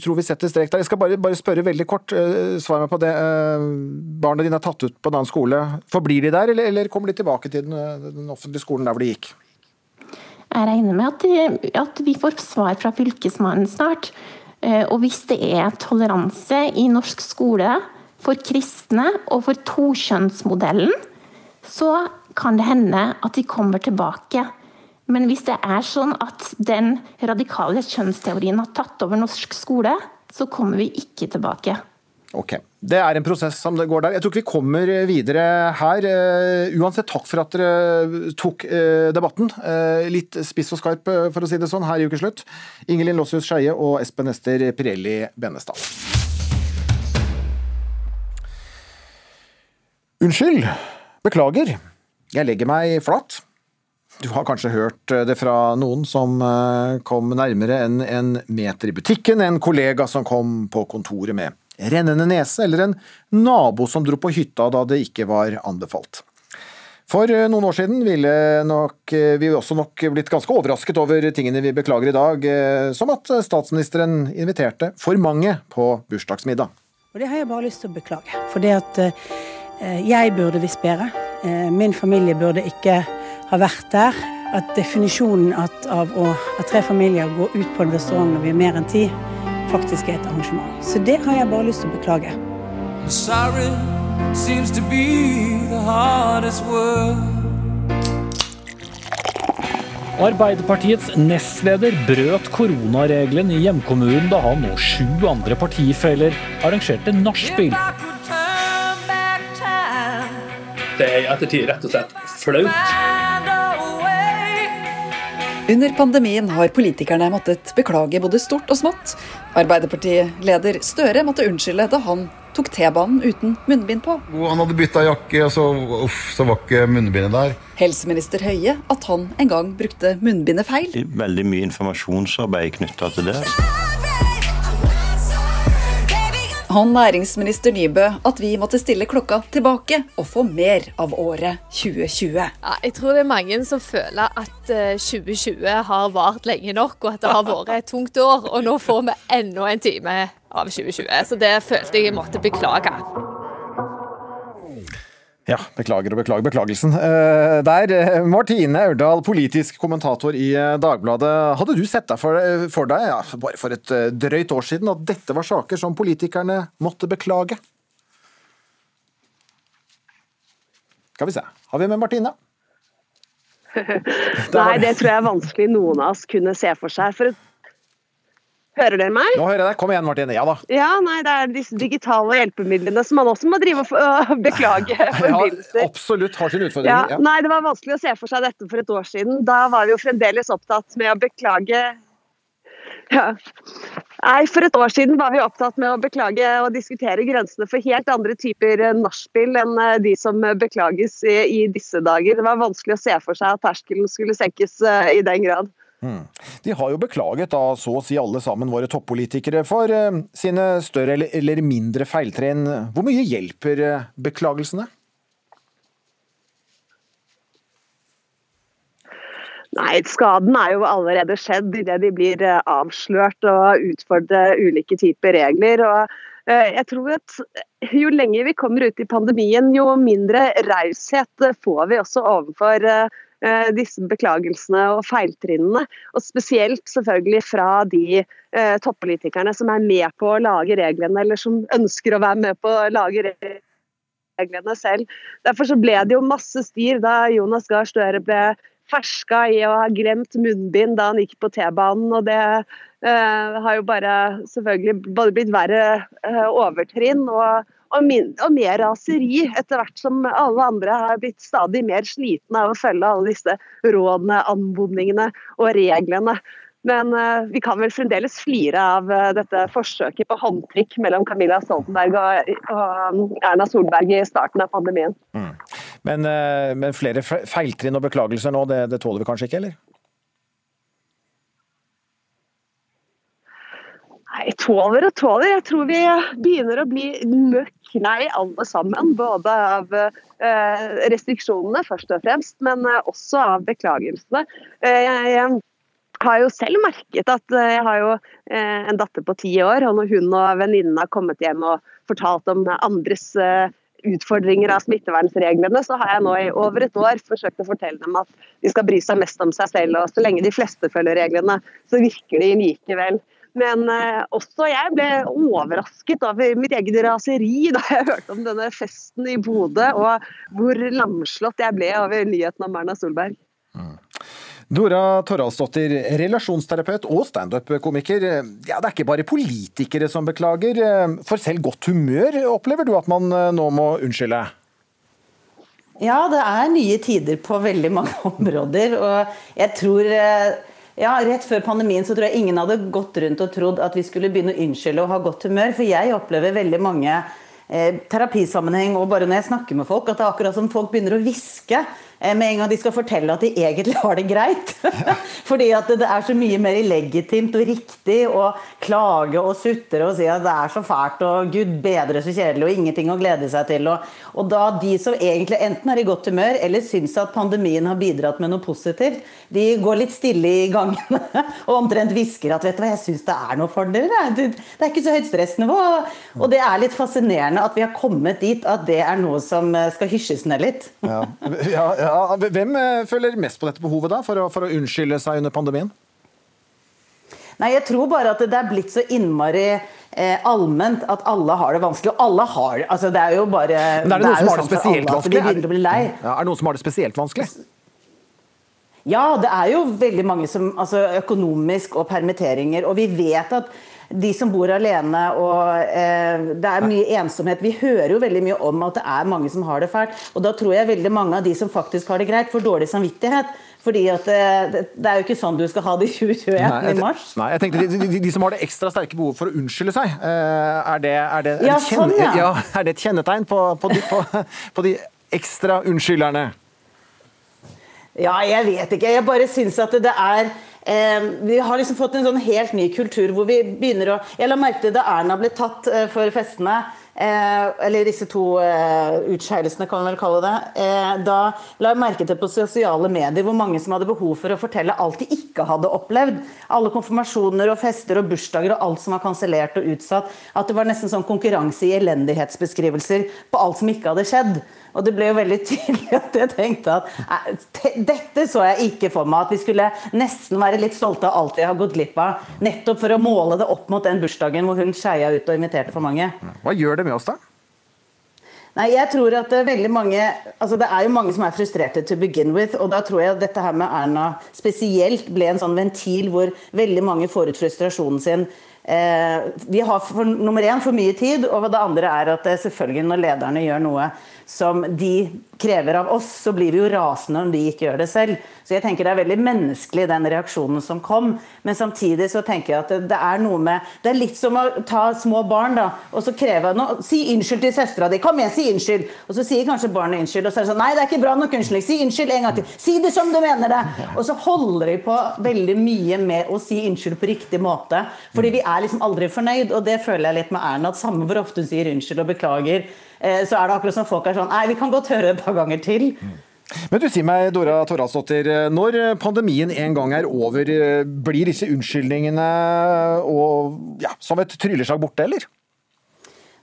tror, vi, setter strek der. Jeg skal bare, bare, spørre veldig kort, eh, svar meg på det. Eh, barna dine er tatt ut på en annen skole. Forblir de der, eller, eller kommer de tilbake til den, den, offentlige skolen der hvor de gikk? Jeg regner med at, at vi får svar fra Fylkesmannen snart. Og hvis det er toleranse i norsk skole for kristne og for tokjønnsmodellen, så kan det hende at de kommer tilbake. Men hvis det er sånn at den radikale kjønnsteorien har tatt over norsk skole, så kommer vi ikke tilbake. Ok. Det er en prosess som det går der. Jeg tror ikke vi kommer videre her. Uh, uansett, takk for at dere tok uh, debatten. Litt spiss og skarp, for å si det sånn, her i Ukeslutt. Ingelin Lossius Skeie og Espen Ester Pirelli Benestad. Unnskyld. Beklager. Jeg legger meg flat. Du har kanskje hørt eh, det fra noen som eh, kom nærmere enn en meter i butikken, en kollega som kom på kontoret med rennende nese, eller en nabo som dro på hytta da det ikke var anbefalt. For eh, noen år siden ville nok vi også nok blitt ganske overrasket over tingene vi beklager i dag, som at statsministeren inviterte for mange på bursdagsmiddag. Og Det har jeg bare lyst til å beklage. For det at jeg burde visst bedre. Min familie burde ikke har vært der, at definisjonen at, av å, at tre familier går ut på en restaurant når vi er mer enn ti, faktisk er et arrangement. Så det har jeg bare lyst til å beklage. Arbeiderpartiets nestleder brøt koronaregelen i hjemkommunen da han og sju andre partifeller arrangerte nachspiel. det er i ettertid rett og slett flaut. Under pandemien har politikerne måttet beklage både stort og smått. Arbeiderpartileder Støre måtte unnskylde da han tok T-banen uten munnbind på. Han hadde bytta jakke, og så, uff, så var ikke munnbindet der. Helseminister Høie at han en gang brukte munnbindet feil. Veldig mye informasjonsarbeid knytta til det. Og næringsminister Nybø at vi måtte stille klokka tilbake og få mer av året 2020. Ja, jeg tror det er mange som føler at 2020 har vart lenge nok, og at det har vært et tungt år. Og nå får vi enda en time av 2020, så det følte jeg måtte beklage. Ja, beklager og beklager beklagelsen. Eh, der, eh, Martine Aurdal, politisk kommentator i eh, Dagbladet. Hadde du sett deg for, for deg, ja, bare for et drøyt år siden, at dette var saker som politikerne måtte beklage? Skal vi se. Har vi med Martine? Nei, det tror jeg er vanskelig noen av oss kunne se for seg. For et Hører dere meg? Nå hører jeg deg. Kom igjen, Martine. Ja da. Ja, nei, Det er disse digitale hjelpemidlene som man også må drive og beklage forbindelser. Ja, absolutt har sin utfordring. Ja, nei, Det var vanskelig å se for seg dette for et år siden. Da var vi jo fremdeles opptatt med å beklage ja. Nei, For et år siden var vi opptatt med å beklage og diskutere grensene for helt andre typer nachspiel enn eh, de som beklages i, i disse dager. Det var vanskelig å se for seg at terskelen skulle senkes i den grad. Mm. De har jo beklaget, da, så å si alle sammen, våre toppolitikere, for eh, sine større eller, mindre feiltrinn. Hvor mye hjelper eh, beklagelsene? Nei, skaden er jo allerede skjedd idet de blir eh, avslørt og utfordrer ulike typer regler. og jeg tror at Jo lenger vi kommer ut i pandemien, jo mindre raushet får vi også overfor Eh, disse beklagelsene og feiltrinnene. Og spesielt selvfølgelig fra de eh, toppolitikerne som er med på å lage reglene, eller som ønsker å være med på å lage reglene selv. Derfor så ble det jo masse styr da Jonas Gahr Støre ble ferska i å ha glemt munnbind da han gikk på T-banen. og det uh, har jo bare selvfølgelig både blitt verre uh, overtrinn og, og, min, og, mer raseri etter hvert som alle andre har blitt stadig mer slitne av å følge alle disse rådene, anmodningene og reglene. Men uh, vi kan vel fremdeles flire av uh, dette forsøket på håndtrykk mellom Camilla Stoltenberg og, og Erna Solberg i starten av pandemien. Mm. Men, uh, men, flere feiltrinn og beklagelser nå, det, det tåler vi kanskje ikke, eller? Nei, tåler og tåler. Jeg tror vi begynner å bli møkk nei alle sammen. Både av eh, restriksjonene først og fremst, men eh, også av beklagelsene. Eh, jeg har jo selv merket at jeg har jo en datter på ti år, og når hun og venninnen har kommet hjem og fortalt om andres utfordringer av smittevernreglene, så har jeg nå i over et år forsøkt å fortelle dem at de skal bry seg mest om seg selv. Og så lenge de fleste følger reglene, så virker de likevel. Men eh, også jeg ble overrasket over mitt eget raseri da jeg hørte om denne festen i Bodø, og hvor lamslått jeg ble over nyheten om Erna Solberg. Mm. Dora Toralsdottir, relasjonsterapeut og standup-komiker. Ja, det er ikke bare politikere som beklager. For selv godt humør opplever du at man eh, nå må unnskylde? Ja, det er nye tider på veldig mange områder. Og jeg tror eh, ja, Rett før pandemien så tror jeg ingen hadde gått rundt og trodd at vi skulle begynne å unnskylde og ha godt humør. For jeg opplever veldig mange eh, terapisammenheng og bare når jeg snakker med folk, at det er akkurat som folk begynner å hviske med en gang de skal fortelle at de egentlig har det greit. Fordi at det er så mye mer legitimt og riktig å klage og sutre og si at det er så fælt og gud bedre så kjedelig og ingenting å glede seg til. Og, og da de som egentlig enten er i godt humør eller syns at pandemien har bidratt med noe positivt, de går litt stille i gangene og omtrent hvisker at vet du hva, jeg syns det er noe for dere. Det er ikke så høyt stressnivå. Og det er litt fascinerende at vi har kommet dit at det er noe som skal hysjes ned litt. Ja, ja, ja ja, hvem eh, føler mest på dette behovet da, for å, for å unnskylde seg under pandemien? Nei, Jeg tror bare at det er blitt så innmari eh, allment at alle har det vanskelig. Og alle har det. Altså, det er jo bare Men er det, noen som har det spesielt vanskelig? Er, ja, er det noen som har det spesielt vanskelig? Ja, det er jo veldig mange som altså Økonomisk og permitteringer. Og vi vet at de som bor alene og eh, det er mye ensomhet. Vi hører jo veldig mye om at det er mange som har det fælt. Og da tror jeg veldig mange av de som faktisk har det greit, får dårlig samvittighet. Fordi at det, det, det er jo ikke sånn du skal ha det i 2021 Nei, i mars. Nei, jeg tenkte de, de, de som har det ekstra sterke behovet for å unnskylde seg, eh, er det, er det, er Ja, det, kjenne- sånn, ja. er det et kjennetegn på, på, de, på, på de ekstra unnskylderne? Ja, jeg vet ikke. Jeg bare syns at det er eh, Vi har liksom fått en sånn helt ny kultur hvor vi begynner å Jeg la merke til da Erna ble tatt eh, for festene. Eh, eller disse to eh, utskeielsene, kan man vel kalle det. Eh, da la jeg merke til på sosiale medier hvor mange som hadde behov for å fortelle alt de ikke hadde opplevd. Alle konfirmasjoner og fester og bursdager og alt som var kansellert og utsatt. At det var nesten sånn konkurranse i elendighetsbeskrivelser på alt som ikke hadde skjedd. Og det ble jo veldig tydelig at jeg tenkte at eh, dette så jeg ikke for meg. At vi skulle nesten være litt stolte av alt vi har gått glipp av. Nettopp for å måle det opp mot den bursdagen hvor hun skeia ut og inviterte for mange. Hva gjør det med oss, da? Nei, jeg tror at det er veldig mange altså Det er jo mange som er frustrerte to begin with, og da tror jeg at dette her med Erna spesielt ble en sånn ventil hvor veldig mange får ut frustrasjonen sin. Eh, vi har for, nummer én for mye tid, og det andre er at selvfølgelig når lederne gjør noe som de krever av oss, så blir vi jo rasende om de ikke gjør det selv. Så jeg tenker det er veldig menneskelig den reaksjonen som kom, men samtidig så tenker jeg at det, er noe med Det er litt som å ta små barn da, og så kreve noe, Si unnskyld til søstera di. Kom igjen, si unnskyld. Og så sier kanskje barnet unnskyld, og så er det sånn Nei, det er ikke bra nok unnskyldning. Si unnskyld en gang til. Si det som du mener det. Og så holder de på veldig mye med å si unnskyld på riktig måte. Fordi vi er liksom aldri fornøyd, og det føler jeg litt med Erna. At samme hvor ofte hun sier unnskyld og beklager, så er det akkurat som folk er sånn Nei, vi kan godt høre det et par ganger til. Men du sier meg, Dora Toralsdottir, når pandemien en gang er over, blir disse unnskyldningene og, ja, som et trylleslag borte, eller?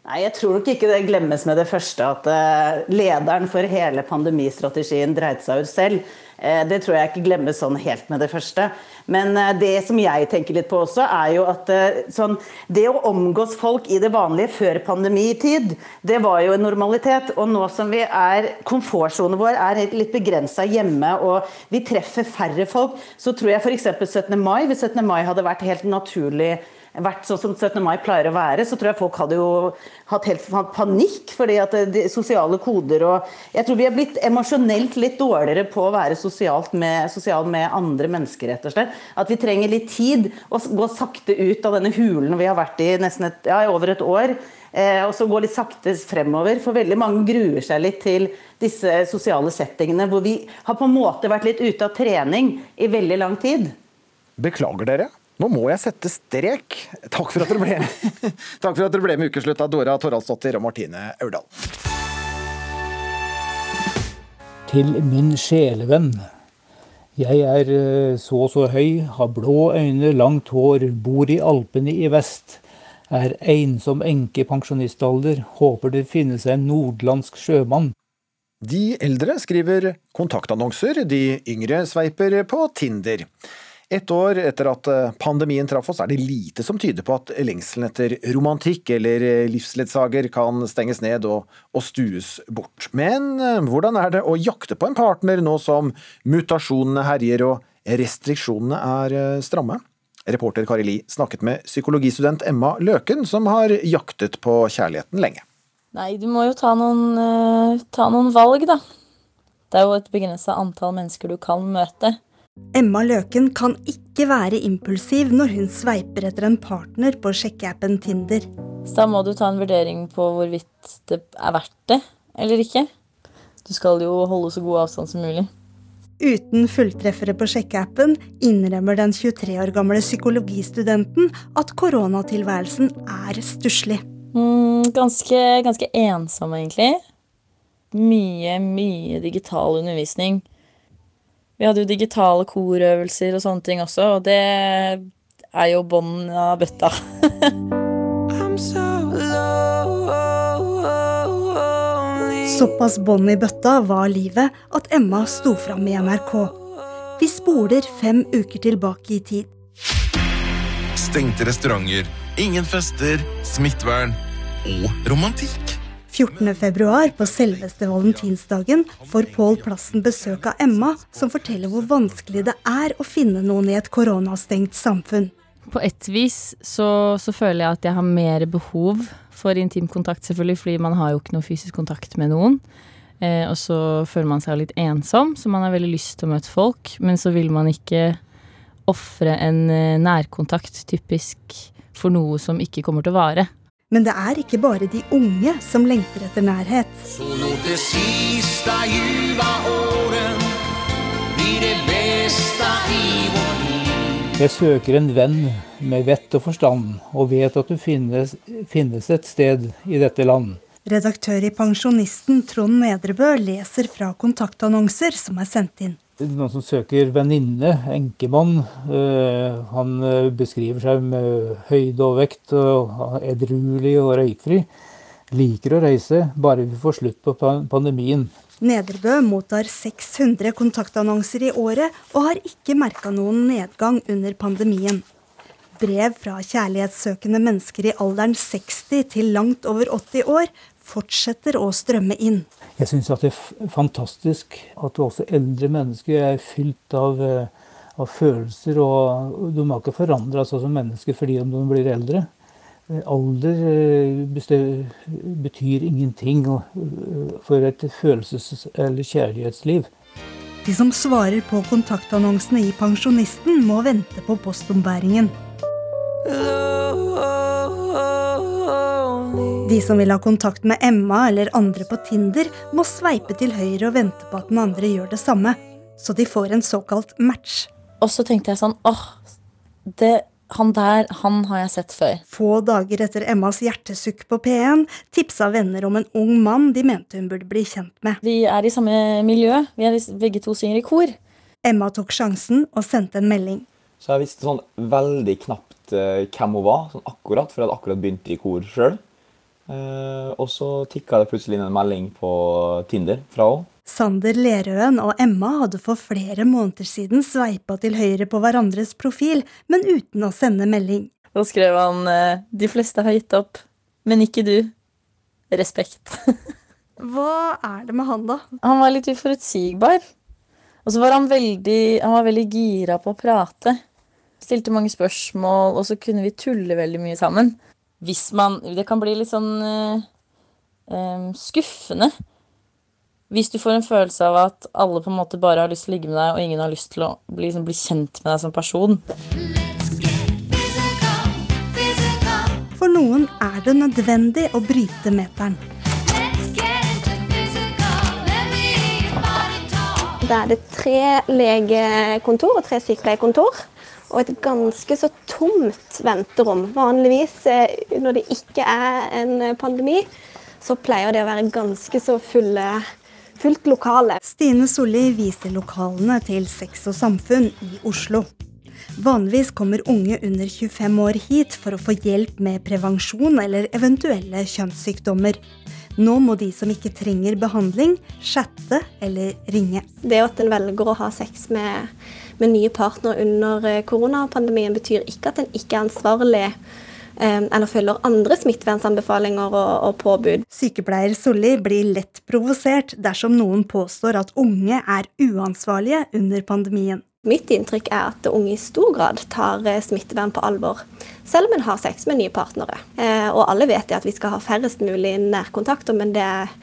Nei, Jeg tror nok ikke det glemmes med det første at eh, lederen for hele pandemistrategien dreide seg ut selv. Eh, det tror jeg ikke glemmes sånn helt med det første. Men eh, det som jeg tenker litt på også, er jo at sånn, det å omgås folk i det vanlige før pandemitid, det var jo en normalitet. Og nå som vi er komfortsonen vår er litt begrensa hjemme, og vi treffer færre folk, så tror jeg f.eks. 17. mai, hvis 17. mai hadde vært helt naturlig vært sånn som 17. mai pleier å være, så tror jeg folk hadde jo hatt helt panikk. fordi at de sosiale koder og Jeg tror vi er blitt emosjonelt litt dårligere på å være sosialt med, sosial med andre mennesker, rett og slett. At vi trenger litt tid og gå sakte ut av denne hulen vi har vært i nesten et, ja, over et år. Eh, og så gå litt sakte fremover. For veldig mange gruer seg litt til disse sosiale settingene hvor vi har på en måte vært litt ute av trening i veldig lang tid. Beklager dere. Nå må jeg sette strek. Takk for at dere ble, Takk for at dere ble med Ukeslutt av Dora Toralsdottir og Martine Aurdal. Til min sjelevenn. Jeg er eh, så og så høy, har blå øyne, langt hår, bor i Alpene i vest. Er ensom enke i pensjonistalder, håper det finnes en nordlandsk sjømann. De eldre skriver kontaktannonser, de yngre sveiper på Tinder. Ett år etter at eh, pandemien traff oss, er det lite som tyder på at lengselen etter romantikk eller eh, livsledsager kan stenges ned og, og stues bort. Men eh, hvordan er det å jakte på en partner nå som mutasjonene herjer og restriksjonene er stramme? Reporter Kari Li snakket med psykologistudent Emma Løken, som har jaktet på kjærligheten lenge. Nei, du må jo ta noen, ta noen valg, da. Det er jo et begrensa antall mennesker du kan møte. Emma Løken kan ikke være impulsiv når hun sveiper etter en partner på sjekkeappen Tinder. Så da må du ta en vurdering på hvorvidt det er verdt det eller ikke. Du skal jo holde så god avstand som mulig. Uten fulltreffere på sjekkeappen innrømmer den 23 år gamle psykologistudenten at koronatilværelsen er stusslig. Mm, ganske, ganske ensom, egentlig. Mye, mye digital undervisning. Vi hadde jo digitale korøvelser og sånne ting også, og det er jo bånn av bøtta. Såpass bånd i bøtta var livet at Emma sto fram i NRK. Vi spoler fem uker tilbake i tid. Stengte restauranter, ingen fester, smittevern og romantikk. 14. februar, på selveste valentinsdagen, får Pål Plassen besøk av Emma, som forteller hvor vanskelig det er å finne noen i et koronastengt samfunn. På et vis så, så føler jeg at jeg har mer behov for intim kontakt, selvfølgelig, fordi man har jo ikke noe fysisk kontakt med noen. Eh, og så føler man seg litt ensom, så man har veldig lyst til å møte folk. Men så vil man ikke ofre en eh, nærkontakt, typisk, for noe som ikke kommer til å vare. Men det er ikke bare de unge som lengter etter nærhet. Så låt det siste ljuva åren bli det beste i vår liv. Jeg søker en venn med vett og forstand, og vet at du finnes, finnes et sted i dette land. Redaktør i Pensjonisten Trond Nedrebø leser fra kontaktannonser som er sendt inn. Noen som søker venninne, enkemann. Eh, han eh, beskriver seg med høyde og vekt, og edruelig og røykfri. Liker å reise, bare vi får slutt på pandemien. Nederbø mottar 600 kontaktannonser i året og har ikke merka noen nedgang under pandemien. Brev fra kjærlighetssøkende mennesker i alderen 60 til langt over 80 år fortsetter å strømme inn. Jeg syns det er fantastisk at også eldre mennesker er fylt av, eh, av følelser. Og de har ikke forandra seg som mennesker fordi om de blir eldre. Eh, Alder eh, betyr ingenting for et følelses- eller kjærlighetsliv. De som svarer på kontaktannonsene i Pensjonisten, må vente på postombæringen. De som vil ha kontakt med Emma eller andre på Tinder, må sveipe til høyre og vente på at den andre gjør det samme. Så de får en såkalt match. Og så tenkte jeg sånn åh, det, han der, han har jeg sett før. Få dager etter Emmas hjertesukk på P1 tipsa venner om en ung mann de mente hun burde bli kjent med. Vi er i samme miljø. Vi er begge to synger i kor. Emma tok sjansen og sendte en melding. Så jeg visste sånn veldig knapt uh, hvem hun var, sånn akkurat, for jeg hadde akkurat begynt i kor sjøl. Eh, og så tikka det plutselig inn en melding på Tinder fra henne. Sander Lerøen og Emma hadde for flere måneder siden sveipa til høyre på hverandres profil, men uten å sende melding. Da skrev han eh, 'De fleste har gitt opp, men ikke du'. Respekt. Hva er det med han, da? Han var litt uforutsigbar. Og så var han veldig, han var veldig gira på å prate. Stilte mange spørsmål, og så kunne vi tulle veldig mye sammen. Hvis man Det kan bli litt sånn eh, eh, skuffende. Hvis du får en følelse av at alle på en måte bare har lyst til å ligge med deg, og ingen har lyst til å bli, liksom, bli kjent med deg som person. For noen er det nødvendig å bryte meteren. Da er det tre legekontor og tre sykepleierkontor. Og et ganske så tomt venterom. Vanligvis eh, når det ikke er en pandemi, så pleier det å være ganske så fulle, fullt lokale. Stine Solli viser lokalene til Sex og Samfunn i Oslo. Vanligvis kommer unge under 25 år hit for å få hjelp med prevensjon eller eventuelle kjønnssykdommer. Nå må de som ikke trenger behandling, chatte eller ringe. Det at en velger å ha sex med, med nye partnere under eh, koronapandemien, betyr ikke at en ikke er ansvarlig eh, eller følger andre smittevernanbefalinger og, og påbud. Sykepleier Solli blir lett provosert dersom noen påstår at unge er uansvarlige under pandemien. Mitt inntrykk er at unge i stor grad tar eh, smittevern på alvor, selv om en har sex med nye partnere. Og alle vet at vi skal ha færrest mulig nærkontakter, men det er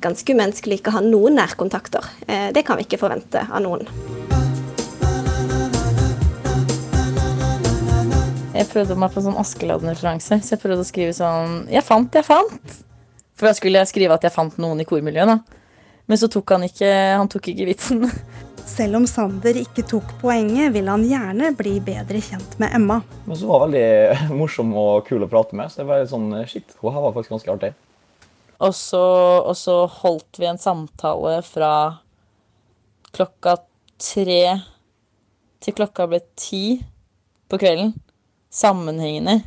ganske umenneskelig ikke å ha noen nærkontakter. Det kan vi ikke forvente av noen. Jeg prøvde meg på sånn Askeladden-referanse, så jeg prøvde å skrive sånn Jeg fant, jeg fant! For da skulle jeg skrive at jeg fant noen i kormiljøet, da. Men så tok han ikke Han tok ikke vitsen. Selv om Sander ikke tok poenget, vil han gjerne bli bedre kjent med Emma. Men så var hun veldig morsom og kul å prate med, så det var litt sånn shit, hun her var faktisk ganske artig. Og så, og så holdt vi en samtale fra klokka tre til klokka ble ti på kvelden. Sammenhengende.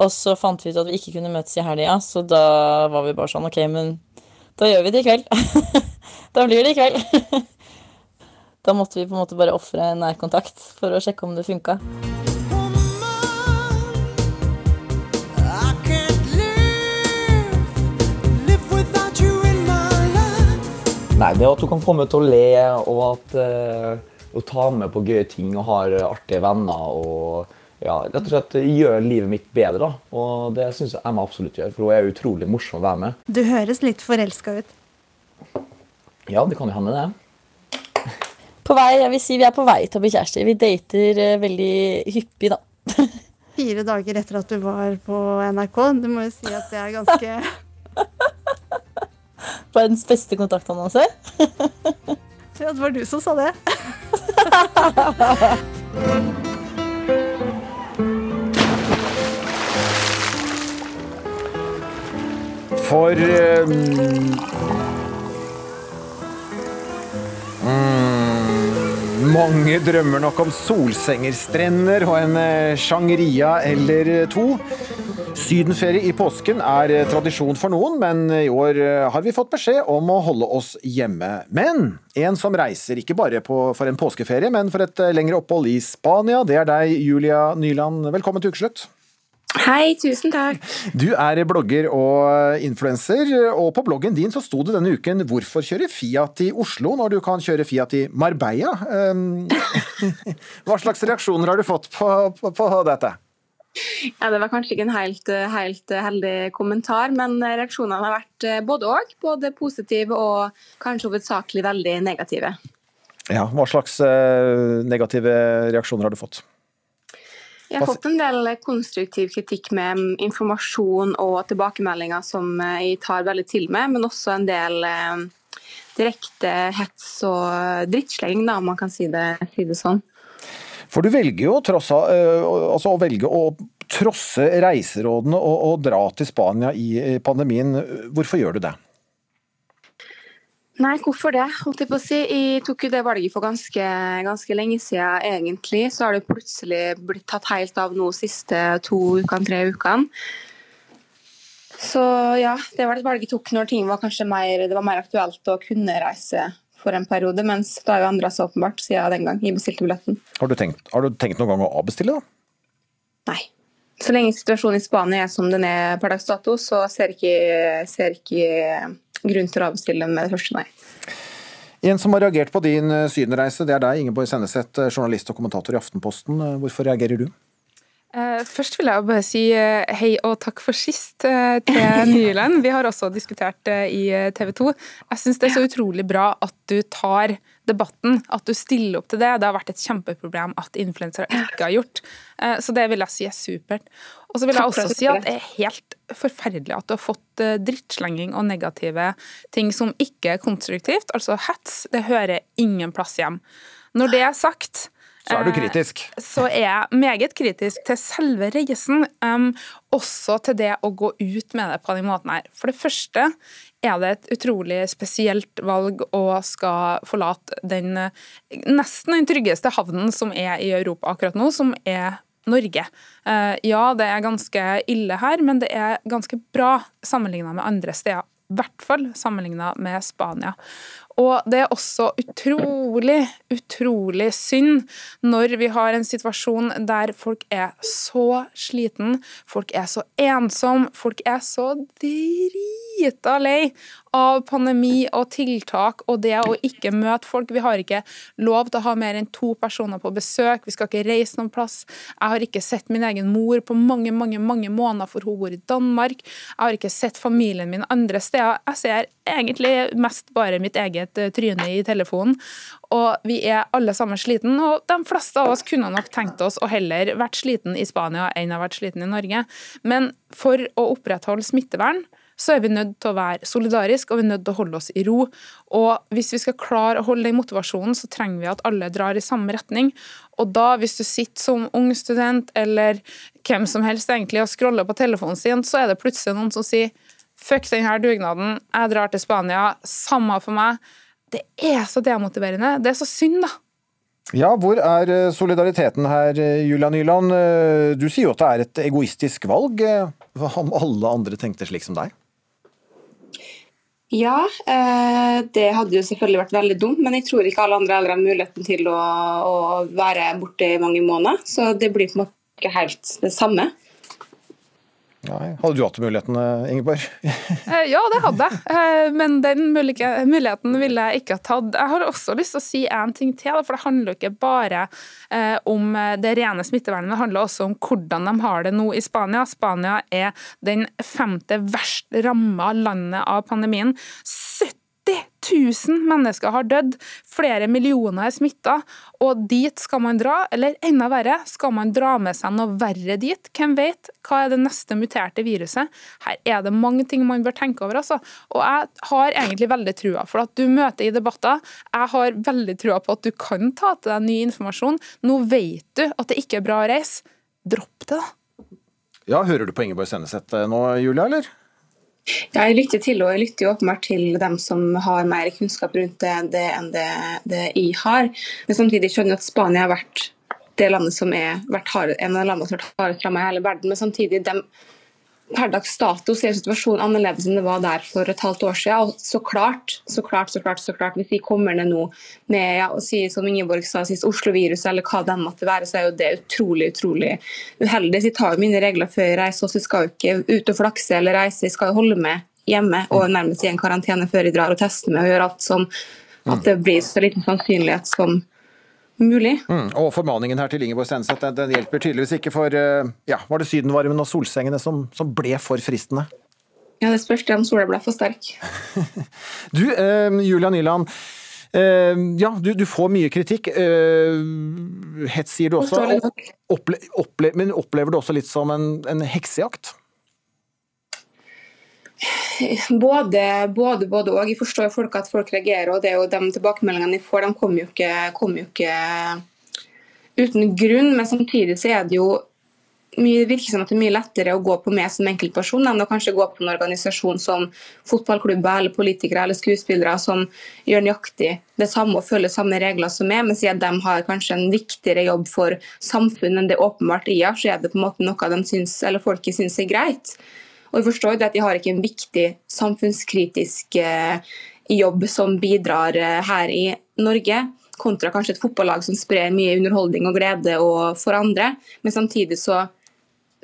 Og så fant vi ut at vi ikke kunne møtes i helga, så da var vi bare sånn OK, men da gjør vi det i kveld. da blir det i kveld. da måtte vi på en måte bare ofre nærkontakt for å sjekke om det funka. Nei, det at hun kan få meg til å le, og at uh, hun tar med på gøye ting og har artige venner og ja, rett og slett gjør livet mitt bedre. da. Og det syns jeg Emma absolutt gjør, for hun er utrolig morsom å være med. Du høres litt forelska ut. Ja, det kan jo hende, det. På vei, jeg vil si Vi er på vei til å bli kjærester. Vi dater eh, veldig hyppig, da. Fire dager etter at du var på NRK. Du må jo si at det er ganske Verdens beste kontaktannonse. Ja, det var du som sa det. For eh, mm, Mange drømmer nok om solsengerstrender og en sjangeria Shangria eller to. Sydenferie i påsken er eh, tradisjon for noen, men i år eh, har vi fått beskjed om å holde oss hjemme. Men en som reiser ikke bare på, for en påskeferie, men for et eh, lengre opphold i Spania, det er deg, Julia Nyland. Velkommen til ukeslutt. Hei, tusen takk. Du er blogger og influenser, og på bloggen din så sto det denne uken 'Hvorfor kjøre Fiat i Oslo når du kan kjøre Fiat i Marbella'? Um, Hva slags reaksjoner har du fått på, på, på dette? Ja, Det var kanskje ikke en helt, helt heldig kommentar, men reaksjonene har vært både òg. Både positive og kanskje hovedsakelig veldig negative. Ja, Hva slags eh, negative reaksjoner har du fått? Jeg har fått en del konstruktiv kritikk med informasjon og tilbakemeldinger som jeg tar veldig til meg, men også en del eh, direkte hets og drittslenging, om man kan si det, si det sånn. For du velger jo tross eh, altså å velge å trosse reiserådene og, og dra til Spania i pandemien. Hvorfor gjør du det? Nei, hvorfor det? Holdt jeg på å si. Jeg tok jo det valget for ganske, ganske lenge siden, egentlig. Så har det plutselig blitt tatt helt av nå siste to ukene, tre ukene. Så ja, det var et valg jeg tok når ting var kanskje mer, det var mer aktuelt å kunne reise for en periode, mens det har jo endra seg åpenbart siden den gang jeg bestilte billetten. Har du tenkt, har du tenkt noen gang å avbestille, da? Nei. Så lenge situasjonen i Spania er som den er per dags dato, så ser ikke, ser ikke grunn til å avstille den med det første, nei. En som har reagert på din sydenreise, det er deg, Ingeborg Senneset, journalist og kommentator i Aftenposten. Hvorfor reagerer du? Først vil jeg bare si hei og takk for sist til Nyland. Vi har også diskutert det i TV 2. Jeg syns det er så utrolig bra at du tar debatten, at du stiller opp til det. Det har vært et kjempeproblem at influensere ikke har gjort. Så det vil jeg si er supert. Og så vil jeg også si at det er helt forferdelig at du har fått drittslenging og negative ting som ikke er konstruktivt. Altså hets, det hører ingen plass hjem. Når det er sagt så er du kritisk? Så er jeg meget kritisk til selve reisen. Um, også til det å gå ut med det på den måten her. For det første er det et utrolig spesielt valg å skal forlate den nesten den tryggeste havnen som er i Europa akkurat nå, som er Norge. Ja, det er ganske ille her, men det er ganske bra sammenligna med andre steder. I hvert fall sammenligna med Spania. Og det er også utrolig, utrolig synd når vi har en situasjon der folk er så sliten, folk er så ensom, folk er så drita lei av pandemi og tiltak og det å ikke møte folk. Vi har ikke lov til å ha mer enn to personer på besøk, vi skal ikke reise noen plass. Jeg har ikke sett min egen mor på mange, mange, mange måneder, for hun bor i Danmark. Jeg har ikke sett familien min andre steder. Jeg ser egentlig mest bare mitt eget eh, tryne i telefonen. Og vi er alle sammen sliten, og de fleste av oss kunne nok tenkt oss å heller vært sliten i Spania enn å vært sliten i Norge. Men for å opprettholde smittevern, så er vi nødt til å være solidariske og vi er nødt til å holde oss i ro. Og Hvis vi skal klare å holde den motivasjonen, så trenger vi at alle drar i samme retning. Og da, hvis du sitter som ung student eller hvem som helst egentlig og scroller på telefonen sin, så er det plutselig noen som sier Fuck denne dugnaden, jeg drar til Spania, samme for meg. Det er så demotiverende. Det er så synd, da. Ja, hvor er eh, solidariteten her, eh, Julia Nyland? Eh, du sier jo at det er et egoistisk valg. Hva om alle andre tenkte slik som deg? Ja, det hadde jo selvfølgelig vært veldig dumt, men jeg tror ikke alle andre eldre har muligheten til å, å være borte i mange måneder. Så det blir på en måte ikke helt det samme. Nei. Hadde du hatt muligheten, Ingeborg? Eh, Ja, det hadde jeg, Eh, men den muligheten ville jeg ikke ha tatt. Jeg har også lyst til å si en ting til, for det handler jo ikke bare eh, om det rene smittevernet, det handler også om hvordan de har det nå i Spania. Spania er den femte verst ramma landet av pandemien. 70 000 mennesker har dødd, flere millioner er smitta, og dit skal man dra, eller enda verre, skal man dra med seg noe verre dit? Hvem vet? Hva er det neste muterte viruset? Her er det mange ting man bør tenke over, altså. Og jeg har egentlig veldig trua, for at du møter i debatter. Jeg har veldig trua på at du kan ta til deg ny informasjon. Nå vet du at det ikke er bra å reise. Dropp det, da. Ja, Hører du på Ingeborg Senneset eh, nå, Julia, eller? Jeg lytter til, og jeg lytter åpenbart til dem som har mer kunnskap rundt det, det enn det, det jeg har. Men samtidig skjønner jeg at Spania har vært det landet som er vært hard, en av landene som har vært hardest rammet i hele verden. Men samtidig, dem, per dags dato så er situasjonen annerledes enn det var der for et halvt år siden. Og så klart, så klart, så klart, så klart, hvis vi kommer ned nå med ja, og sier som Ingeborg sa sist, Oslo-viruset eller hva det måtte være, så er jo det utrolig, utrolig uheldig. Så tar jo mine regler før jeg reiser, så skal jo ikke ut og flakse eller reise, jeg skal jo holde med hjemme og nærmest i en karantene før jeg drar og tester meg og gjør alt sånn at det blir så liten sannsynlighet som mulig. Mm. Og formaningen her til Ingeborg Stenseth den, den hjelper tydeligvis ikke, for eh, ja, var det sydenvarmen og solsengene som, som ble for fristende? Ja, Det spørs det om sola ble for sterk. Du, eh, Julia Nyland. Eh, ja, du, du får mye kritikk. Eh, hets sier du også. Opple, opple, men opplever du også litt som en, en heksejakt? Både, både, både og. Jeg forstår jo folk at folk reagerer, og det er jo de tilbakemeldingene de får, de kommer jo kommer jo ikke uten grunn. Men samtidig så er det jo mye, virker som at det er mye lettere å gå på meg som enkeltperson enn å kanskje gå på en organisasjon som fotballklubber eller politikere eller skuespillere som gjør nøyaktig det samme og følger samme regler som meg, men siden de har kanskje en viktigere jobb for samfunnet enn det åpenbart jeg har, så er det på en måte noe de syns, eller folket syns er greit. Og jeg forstår at de har ikke en viktig samfunnskritisk eh, jobb som bidrar eh, her i Norge, kontra kanskje et fotballag som sprer mye underholdning og glede og for andre. Men samtidig så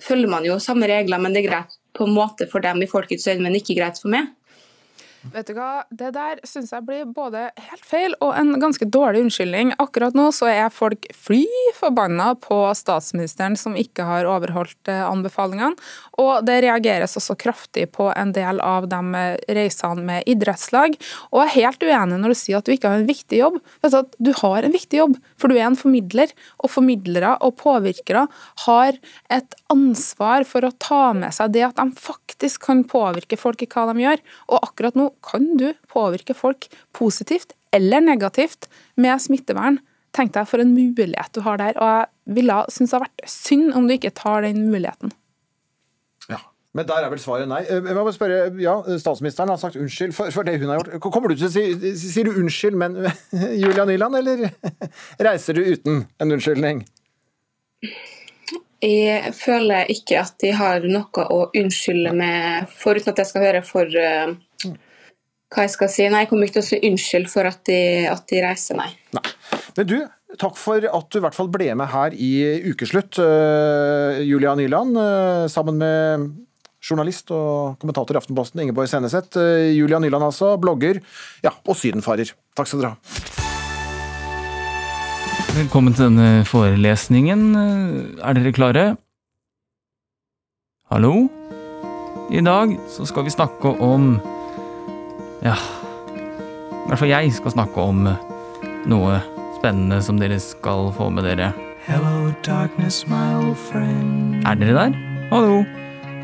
følger man jo samme regler, men det er greit på en måte for dem i folkets øyne, men ikke greit for meg. Vet du hva, Det der syns jeg blir både helt feil og en ganske dårlig unnskyldning. Akkurat nå så er folk fly forbanna på statsministeren som ikke har overholdt eh, anbefalingene. Og det reageres også kraftig på en del av de reisene med idrettslag. Og jeg er helt uenig når du sier at du ikke har en viktig jobb. Vet du at Du har en viktig jobb, for du er en formidler. Og formidlere og påvirkere har et ansvar for å ta med seg det at de faktisk kan påvirke folk i hva de gjør. Og akkurat nå kan du påvirke folk positivt eller negativt med smittevern. Tenk deg for en mulighet du har der. Og jeg ville synes det har vært synd om du ikke tar den muligheten. Men der er vel svaret nei. Eh, Jeg må spørre, ja, Statsministeren har sagt unnskyld for, for det hun har gjort. Kommer du til å si Sier du unnskyld, men Julia Nyland, eller reiser du uten en unnskyldning? Jeg føler ikke at de har noe å unnskylde med, foruten at jeg skal høre for uh, hva jeg skal si. Nei, jeg kommer ikke til å si unnskyld for at de, at de reiser, nei. Men du, takk for at du i hvert fall ble med her i Ukeslutt, uh, Julia Nyland, uh, sammen med journalist og kommentator i Aftenposten Ingeborg Senneset. Julia Nyland altså, blogger ja, og sydenfarer. Takk skal dere ha. Velkommen til denne forelesningen. Er dere klare? Hallo? I dag så skal vi snakke om Ja, i hvert fall jeg skal snakke om noe spennende som dere skal få med dere. Hello, darkness, my old friend. Er dere der? Hallo?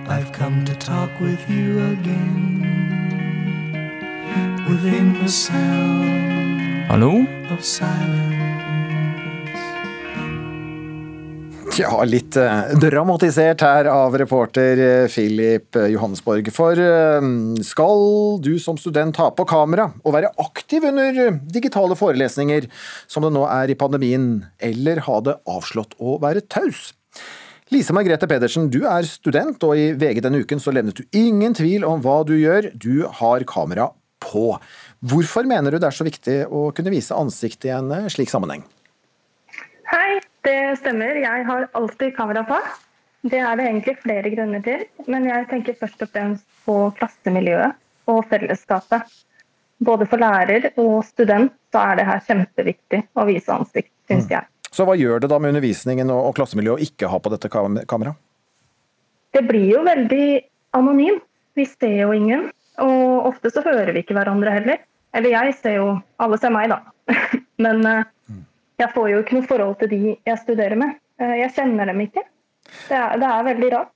I've come to talk with you again. Within the sound Hallo? of silence. Ja, litt eh, dramatisert her av reporter eh, Philip eh, Johannesborg. For skal du som student ha på kamera og være aktiv under digitale forelesninger, som det nå er i pandemien, eller ha det avslått å være taus? Lise Margrethe Pedersen, du er student, og i VG denne uken så levnet du ingen tvil om hva du gjør. Du har kamera på. Hvorfor mener du det er så viktig å kunne vise ansiktet i en slik sammenheng? Hei, det stemmer. Jeg har alltid kamera på. Det er det egentlig flere grunner til, men jeg tenker først og fremst på klassemiljøet og fellesskapet. Både for lærer og student så er det her kjempeviktig å vise ansikt, syns jeg. Så hva gjør det da med undervisningen og og klassemiljøet å ikke ha på dette kameraet? Det blir jo veldig anonymt. Vi ser jo ingen, og ofte så hører vi ikke hverandre heller. Eller jeg ser jo Alle ser meg, da. Men eh, jeg får jo ikke noe forhold til de jeg studerer med. Eh, Jeg kjenner dem ikke. Det er, det er veldig rart.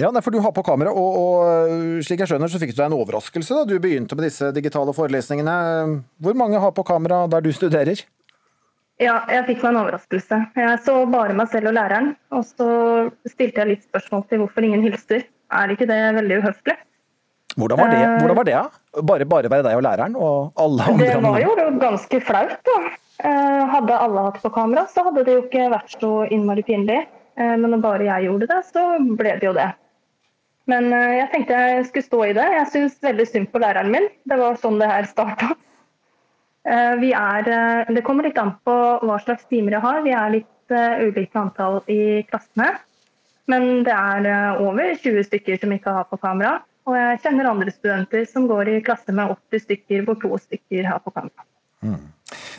Ja, for Du har på kamera, og, og slik jeg skjønner, så fikk du deg en overraskelse da du begynte med disse digitale forelesningene. Hvor mange har på kamera der du studerer? Ja, jeg fikk meg en overraskelse. Jeg så bare meg selv og læreren, og så stilte jeg litt spørsmål til hvorfor ingen hilser. Er ikke det veldig uhøflig? Hvordan var det? Eh, Hvordan var det? Bare, bare være deg og læreren, og alle andre? Det var jo ganske flaut, da. Eh, Hadde alle hatt på kamera, så hadde det jo ikke vært så innmari pinlig. Eh, Men når bare jeg gjorde det, så ble det jo det. Men eh, jeg tenkte jeg skulle stå i det. Jeg syns veldig synd på læreren min. Det var sånn det her starta. Det kommer litt an på hva slags timer jeg har. Vi er litt ulike antall i klassene. Men det er over 20 stykker som ikke har på kamera. Og jeg kjenner andre studenter som går i klasse med 80 stykker, hvor to stykker har på kamera.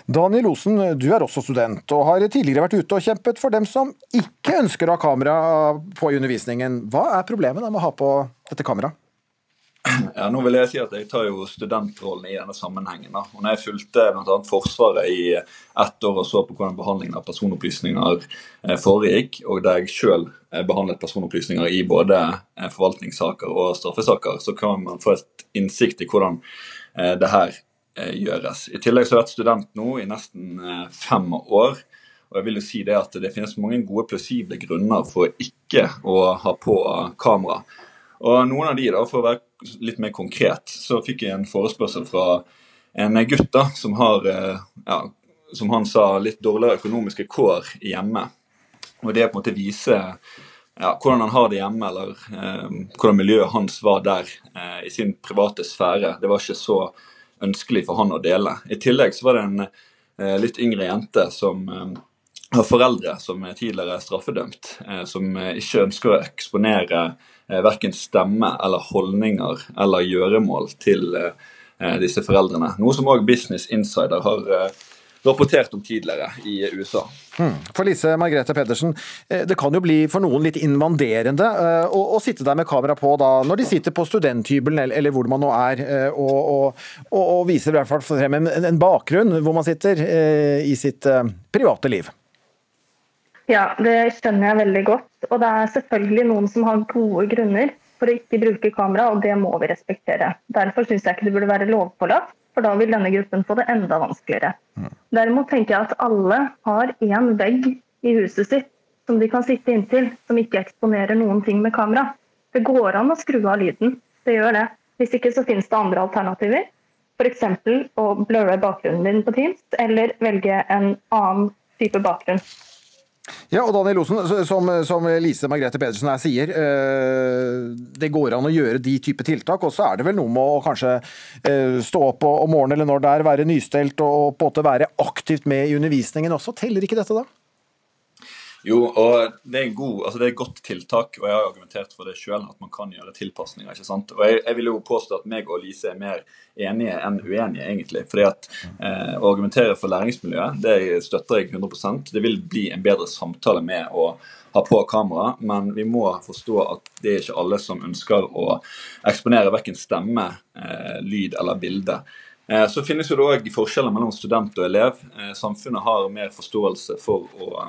Daniel Osen, du er også student, og har tidligere vært ute og kjempet for dem som ikke ønsker å ha kamera på i undervisningen. Hva er problemet med å ha på dette kameraet? Ja, nå vil jeg si at jeg tar jo studentrollen i denne sammenhengen. Da. Og når jeg fulgte bl.a. Forsvaret i ett år og så på hvordan behandlingen av personopplysninger eh, foregikk, og der jeg sjøl behandlet personopplysninger i både eh, forvaltningssaker og straffesaker, så kan man få et innsikt i hvordan eh, det her eh, gjøres. I tillegg så har jeg vært student nå i nesten eh, fem år. Og jeg vil jo si Det at det finnes mange gode plausible grunner for ikke å ha på kamera. Og noen av de da, For å være litt mer konkret, så fikk jeg en forespørsel fra en gutt da, som har, eh, ja, som han sa, litt dårligere økonomiske kår hjemme. Og det på en måte vise ja, hvordan han har det hjemme, eller eh, hvordan miljøet hans var der eh, i sin private sfære. Det var ikke så ønskelig for han å dele. I tillegg så var det en eh, litt yngre jente som eh, har foreldre som er tidligere straffedømt, eh, som eh, ikke ønsker å eksponere verken stemme eller holdninger eller gjøremål til disse foreldrene. Noe som òg Business Insider har rapportert om tidligere i USA. Hmm. For Lise Margrethe Pedersen, eh, det kan jo bli for noen litt invaderende eh, å, å sitte der med kamera på da, når de sitter på studenthybelen eller, eller hvor man nå er, eh, og, og, og, og viser i hvert fall frem en, en bakgrunn hvor man sitter i sitt private liv. Ja, det skjønner jeg veldig godt. Og det er selvfølgelig noen som har gode grunner for å ikke bruke kamera, og det må vi respektere. Derfor syns jeg ikke det burde være lovpålagt, for da vil denne gruppen få det enda vanskeligere. Derimot tenker jeg at alle har én vegg i huset sitt som de kan sitte inntil, som ikke eksponerer noen ting med kamera. Det går an å skru av lyden. Det gjør det. Hvis ikke så finnes det andre alternativer. F.eks. å blurre bakgrunnen din på Teams, eller velge en annen type bakgrunn. Ja, og Daniel Osen, som, som Lise Margrethe Pedersen her sier, eh, det går an å gjøre de type tiltak. Og så er det vel noe med å kanskje eh, stå opp om morgenen eller når det er, være nystelt og på en måte være aktivt med i undervisningen også. Teller ikke dette da? Jo, og det er, god, altså det er et godt tiltak, og jeg har argumentert for det sjøl, at man kan gjøre tilpasninger. ikke sant? Og jeg, jeg vil jo påstå at meg og Lise er mer enige enn uenige, egentlig. fordi at eh, Å argumentere for læringsmiljøet, det støtter jeg 100% Det vil bli en bedre samtale med å ha på kamera, men vi må forstå at det er ikke alle som ønsker å eksponere verken stemme, eh, lyd eller bilde. Eh, Så finnes jo det òg forskjeller mellom student og elev. Eh, Samfunnet har mer forståelse for å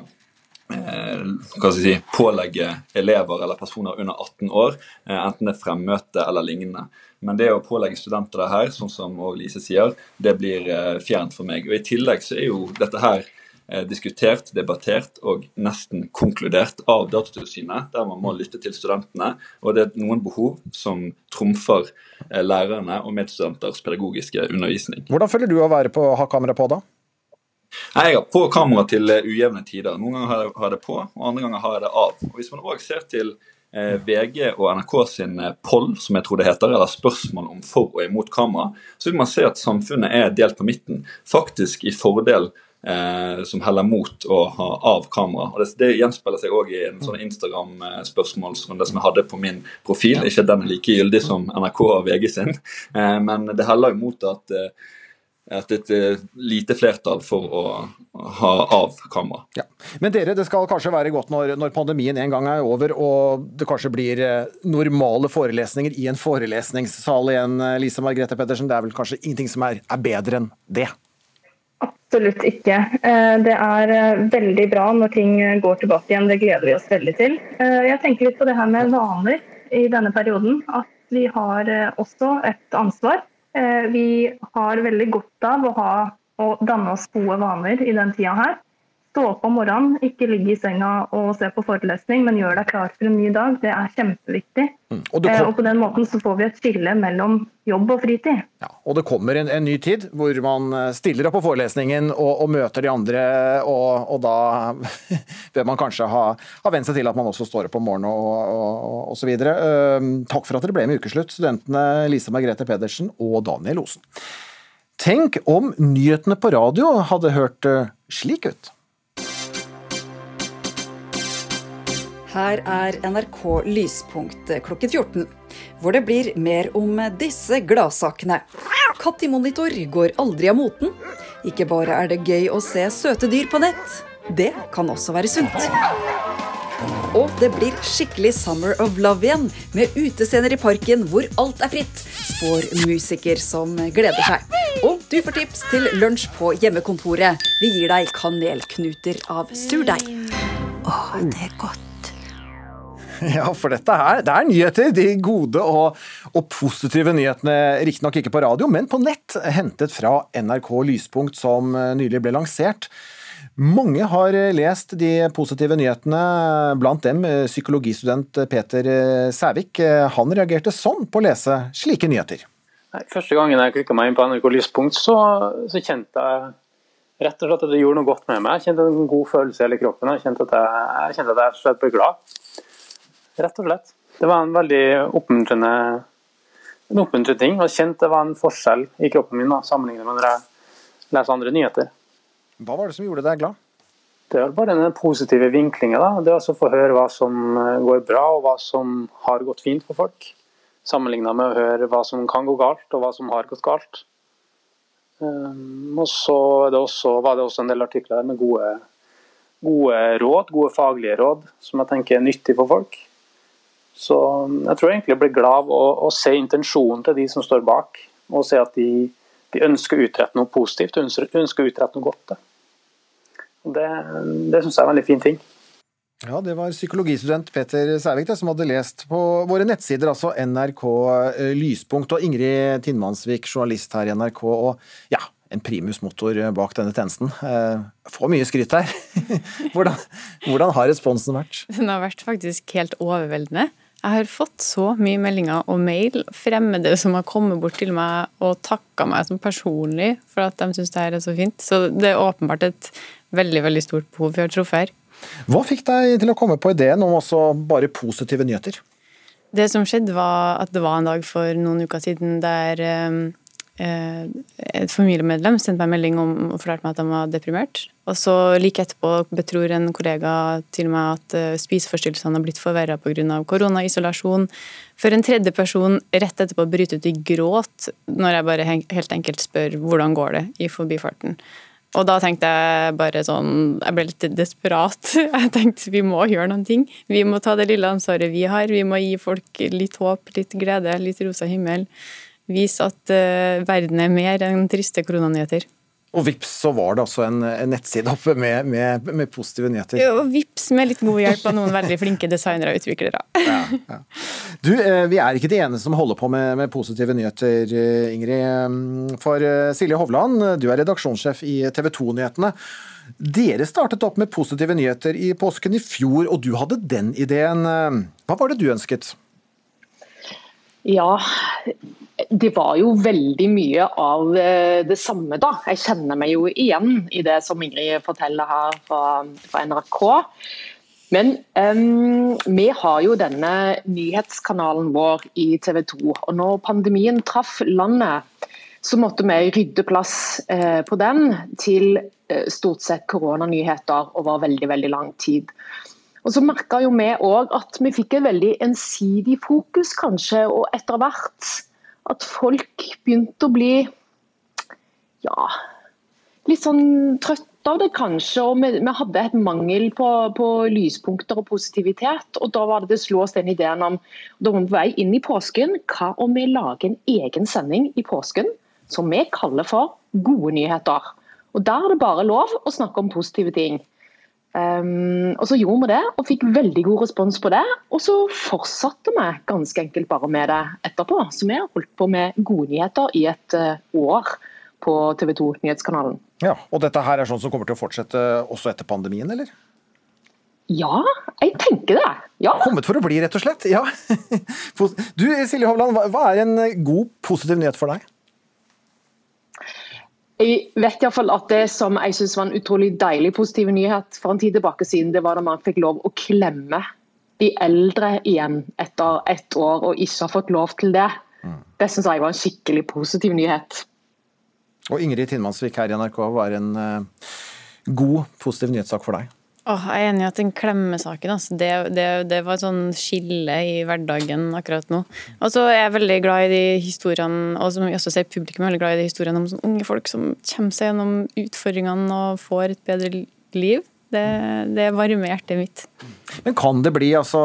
si, pålegge elever eller personer under 18 år, eh, enten det er fremmøte eller lignende. Men det å pålegge studenter det her, sånn som Lise sier, det blir eh, fjernt for meg. Og I tillegg så er jo dette her eh, diskutert, debattert og nesten konkludert av Datatilsynet, der man må lytte til studentene. Og det er noen behov som trumfer eh, lærerne og medstudenters pedagogiske undervisning. Hvordan føler du å være på, ha kamera på da? Nei, Jeg har på kamera til eh, ujevne tider. Noen ganger har jeg- det på, og andre ganger har jeg det av. Og Hvis man også ser til eh, VG og NRK sin eh, poll, som jeg tror det heter, eller spørsmål om for og imot kamera, så vil man se at samfunnet er delt på midten. Faktisk i fordel eh, som heller mot å ha av kamera. Og Det, det gjenspeiler seg òg i en sånn Instagram-spørsmålsrunde som jeg hadde på min profil. Ikke den er like gyldig som NRK og VG sin, eh, men det heller imot mot at eh, at et eh, lite flertall for å ha av kamera. Ja. Men dere, det skal kanskje være godt når, når, pandemien en gang er over og det kanskje blir eh, normale forelesninger i en forelesningssal igjen. eh, Lise Margrethe Pedersen, det er vel kanskje ingenting som er, er bedre enn det? Absolutt ikke. Eh, Det er veldig bra når ting går tilbake igjen. Det gleder vi oss veldig til. Eh, Jeg tenker litt på det her med vaner i denne perioden. At vi har også et ansvar. Eh, Vi har veldig godt av å ha å danne oss gode vaner i den tida her. Stå opp om morgenen, ikke ligge i senga og se på forelesning, men gjør deg klar for en ny dag. Det er kjempeviktig. Og det Eh, kom- Og på den måten så får vi et skille mellom jobb og fritid. Og det kommer en, en ny tid hvor man eh, stiller opp på forelesningen og, og møter de andre, og, og da bør man kanskje ha, ha vent seg til at man også står opp om morgenen og, og, og så videre. Eh, Takk for at dere ble med i Ukeslutt, studentene Lise Margrethe Pedersen og Daniel Osen. Tenk om nyhetene på radio hadde hørt eh, slik ut. Her er NRK Lyspunkt klokken 14, hvor det blir mer om disse gladsakene. Katt i monitor går aldri av moten. Ikke bare er det gøy å se søte dyr på nett, det kan også være sunt. Og det blir skikkelig Summer of Love igjen, med utescener i parken hvor alt er fritt, spår musiker som gleder seg. Og du får tips til lunsj på hjemmekontoret. Vi gir deg kanelknuter av surdeig. Åh, det er godt. Ja, for dette her, det er nyheter. De gode og, og positive nyhetene, riktignok ikke på radio, men på nett, hentet fra NRK Lyspunkt, som eh, nylig ble lansert. Mange har eh, lest de positive nyhetene, blant dem eh, psykologistudent Peter Sævik. Han reagerte sånn på å lese slike nyheter. Første gangen jeg klikka meg inn på NRK Lyspunkt, så, så kjente jeg rett og slett at det gjorde noe godt med meg. Jeg kjente en god følelse i hele kroppen. Jeg kjente at jeg, jeg, kjente at jeg ble glad. Rett og slett. Det var en veldig oppmuntrende, en oppmuntrende ting. Og kjent det var en forskjell i kroppen min da, sammenlignet med når jeg leser andre nyheter. Hva var det som gjorde deg glad? Det var bare den positive vinklinga. Det å få høre hva som eh, går bra, og hva som har gått fint for folk. Sammenligna med å høre hva som kan gå galt, og hva som har gått galt. Um, og så var det også en del artikler med gode, gode råd, gode faglige råd, som jeg tenker er nyttig for folk. Så jeg tror jeg egentlig jeg blir glad av å, å se intensjonen til de som står bak, og se at de, de ønsker å utrette noe positivt, ønsker, ønsker å utrette noe godt. Og det det syns jeg er en veldig fin ting. Ja, Det var psykologistudent Peter Sævik som hadde lest på våre nettsider, altså NRK eh, Lyspunkt, og Ingrid Tinnmannsvik, journalist her i NRK, og ja, en primus motor bak denne tjenesten. Eh, Får mye skryt her. hvordan, hvordan har responsen vært? Den har vært faktisk helt overveldende. Jeg har fått så mye meldinger og mail, fremmede som har kommet bort til meg og takka meg som personlig for at de syns det her er så fint. Så det er åpenbart et veldig, veldig stort behov vi har truffet her. Hva fikk deg til å komme på ideen om også bare positive nyheter? Det som skjedde, var at det var en dag for noen uker siden der eh, et familiemedlem sendte meg en melding om og fortalte meg at han var deprimert. Og så like etterpå betror en kollega til meg at eh, spiseforstyrrelsene har blitt forverra pga. koronaisolasjon. For en tredje person rett etterpå bryter ut i gråt når jeg bare helt enkelt spør hvordan går det i forbifarten. Og da tenkte jeg bare sånn Jeg ble litt desperat. Jeg tenkte vi må gjøre noen ting. Vi må ta det lille ansvaret vi har. Vi må gi folk litt håp, litt glede, litt rosa himmel. Vise at uh, verden er mer enn triste koronanyheter. Og vips, så var det altså en, en nettside oppe med, med, med positive nyheter. Og vips med litt god hjelp av noen veldig flinke designere og utviklere. Ja, ja. Du, eh, Vi er ikke de eneste som holder på med, med positive nyheter, eh, Ingrid. For eh, Silje Hovland, du er redaksjonssjef i TV 2-nyhetene. Dere startet opp med positive nyheter i påsken i fjor, og du hadde den ideen. Hva var det du ønsket? Ja, det var jo veldig mye av eh, det samme, da. Jeg kjenner meg jo igjen i det som Ingrid forteller her fra, NRK. Men um, vi har jo denne nyhetskanalen vår i TV 2. Og når pandemien traff landet, så måtte vi rydde plass eh, på den til eh, stort sett koronanyheter over veldig, veldig lang tid. Og så merka jo vi òg at vi fikk et veldig ensidig fokus, kanskje, og etter hvert at folk begynte å bli ja, litt sånn trøtt av det, kanskje. Og vi, vi hadde et mangel på, på, lyspunkter og positivitet. Og da var det det slo oss den ideen om da var vi på vei inn i påsken. Hva om vi lager en egen sending i påsken som vi kaller for Gode nyheter? Og Der er det bare lov å snakke om positive ting. Um, og Så gjorde vi det, og fikk veldig god respons på det. Og så fortsatte vi ganske enkelt bare med det etterpå. Så vi har holdt på med gode nyheter i et uh, år på TV 2 Nyhetskanalen. Ja, Og dette her er sånn som kommer til å fortsette også etter pandemien, eller? Ja, jeg tenker det. Ja. Kommet for å bli, rett og slett. Ja. Du Silje Hovland, hva er en god, positiv nyhet for deg? Jeg vet i fall at det som jeg synes var en utrolig deilig positiv nyhet for en tid tilbake siden, det var da man fikk lov å klemme de eldre igjen etter ett år og ikke har fått lov til det. Mm. Det syns jeg var en skikkelig positiv nyhet. Og Ingrid Tinnmansvik her i NRK, hva er en uh, god, positiv nyhetssak for deg? Oh, jeg er enig i at den klemmesaken altså, det, det, det, var et sånn skille i hverdagen akkurat nå. Og så er jeg veldig glad i de historiene, og som jeg også ser publikum er veldig glad i de historiene om sånne unge folk som kommer seg gjennom utfordringene og får et bedre liv. Det, det varmer hjertet mitt. Men kan det bli, altså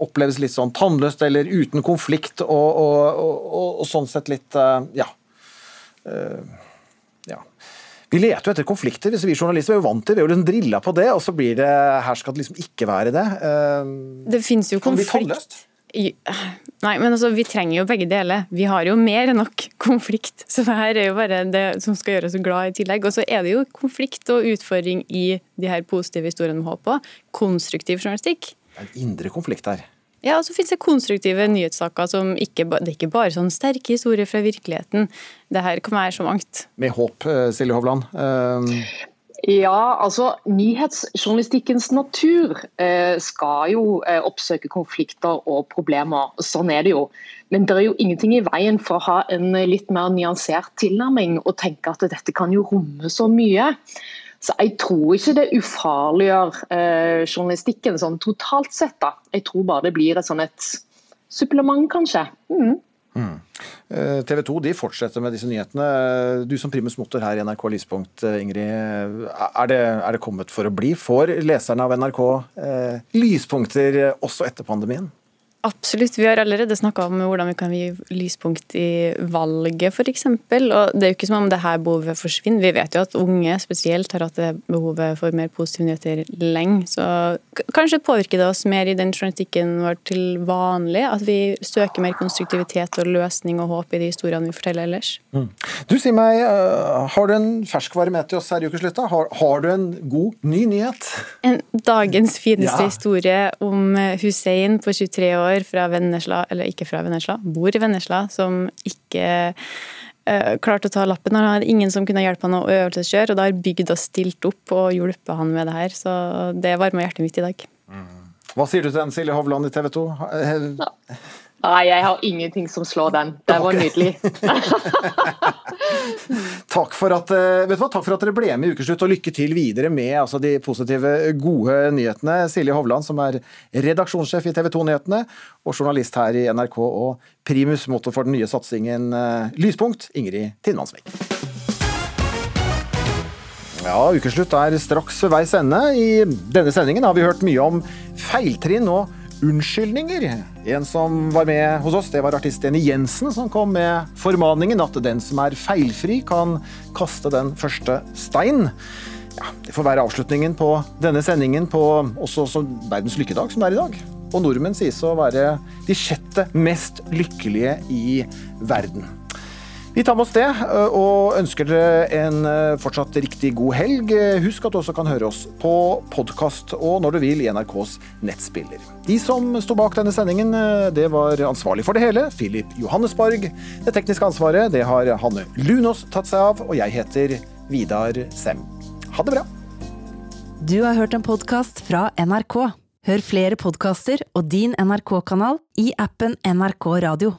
Oppleves litt sånn tannløst eller uten konflikt og, og, og, og sånn sett litt uh, Ja Uh. Vi leter jo etter konflikter. hvis Vi journalister er jo vant til vi er jo liksom drilla på det, og så blir det her skal det liksom ikke være det. Eh, det fins jo konflikt. Nei, men altså, vi trenger jo begge deler. Vi har jo mer enn nok konflikt. Så det her er jo bare det som skal gjøre oss glad i tillegg. Og så er det jo konflikt og utfordring i de her positive historiene vi håp på. Konstruktiv journalistikk. Det er en indre konflikt her. Ja, og så finnes det konstruktive nyhetssaker som ikke, det er ikke bare sånn sterke historier fra virkeligheten. Det her kan være så mangt. Med håp, eh, Silje Hovland. Um... Ja, altså Nyhetsjournalistikkens natur eh, skal jo eh, oppsøke konflikter og problemer. Sånn er det jo. Men det er jo ingenting i veien for å ha en litt mer nyansert tilnærming og tenke at dette kan jo romme så mye. Så jeg tror ikke det ufarliggjør eh, journalistikken sånn totalt sett. da. Jeg tror bare det blir et sånn et supplement, kanskje. Mm. Mm. Eh, TV 2 de fortsetter med disse nyhetene. Du som primus motor her i NRK Lyspunkt, eh, Ingrid. Er det, er det kommet for å bli? Får leserne av NRK eh, lyspunkter også etter pandemien? Absolutt. Vi har allerede snakka om hvordan vi kan gi lyspunkt i valget, f.eks. Og det er jo ikke som om det her behovet forsvinner. Vi vet jo at unge spesielt har hatt behovet for mer positive nyheter lenge. Så kanskje påvirker det oss mer i den journalistikken vår til vanlig. At vi søker mer konstruktivitet og løsning og håp i de historiene vi forteller ellers. Mm. Du sier meg, uh, har du en ferskvare med til oss her i ukeslutta? Har, har du en god, ny nyhet? En dagens fineste ja. historie om Hussein på 23 år år fra Vennesla, eller ikke fra Vennesla, bor i Vennesla, som ikke uh, klarte å ta lappen. Han hadde ingen som kunne hjelpe han å øvelseskjøre, og da har bygda stilt opp og hjulpet han med det her. Så det varmer hjertet mitt i dag. Mm. Hva sier du til den, Silje Hovland i TV 2? Ja. Nei, jeg har ingenting som slår den. Det var nydelig. takk, for at, eh, hva, takk, for at, dere ble med i Ukeslutt, og lykke til videre med altså, de positive, gode nyhetene. Silje Hovland, som er redaksjonssjef i TV 2-nyhetene, og journalist her i NRK, og primus motor for den nye satsingen eh, Lyspunkt, Ingrid Tinnmansvik. Ja, Ukeslutt er straks ved veis ende. I denne sendingen har vi hørt mye om feiltrinn og unnskyldninger. En som var med hos oss, det var artist Jenny Jensen, som kom med formaningen at den som er feilfri, kan kaste den første stein. Ja, det får være avslutningen på denne sendingen på også verdens lykkedag, som det er i dag. Og nordmenn sies å være de sjette mest lykkelige i verden. Vi tar med oss det, eh, og ønsker dere en eh, fortsatt riktig god helg. Husk at du også kan høre oss på podkast og når du vil i NRKs nettspiller. De som sto bak denne sendingen, eh, det var ansvarlig for det hele, Filip Johannesborg. Det tekniske ansvaret det har Hanne Lunås tatt seg av, og jeg heter Vidar Sem. Ha det bra. Du har hørt en podkast fra NRK. Hør flere podkaster og din NRK-kanal i appen NRK Radio.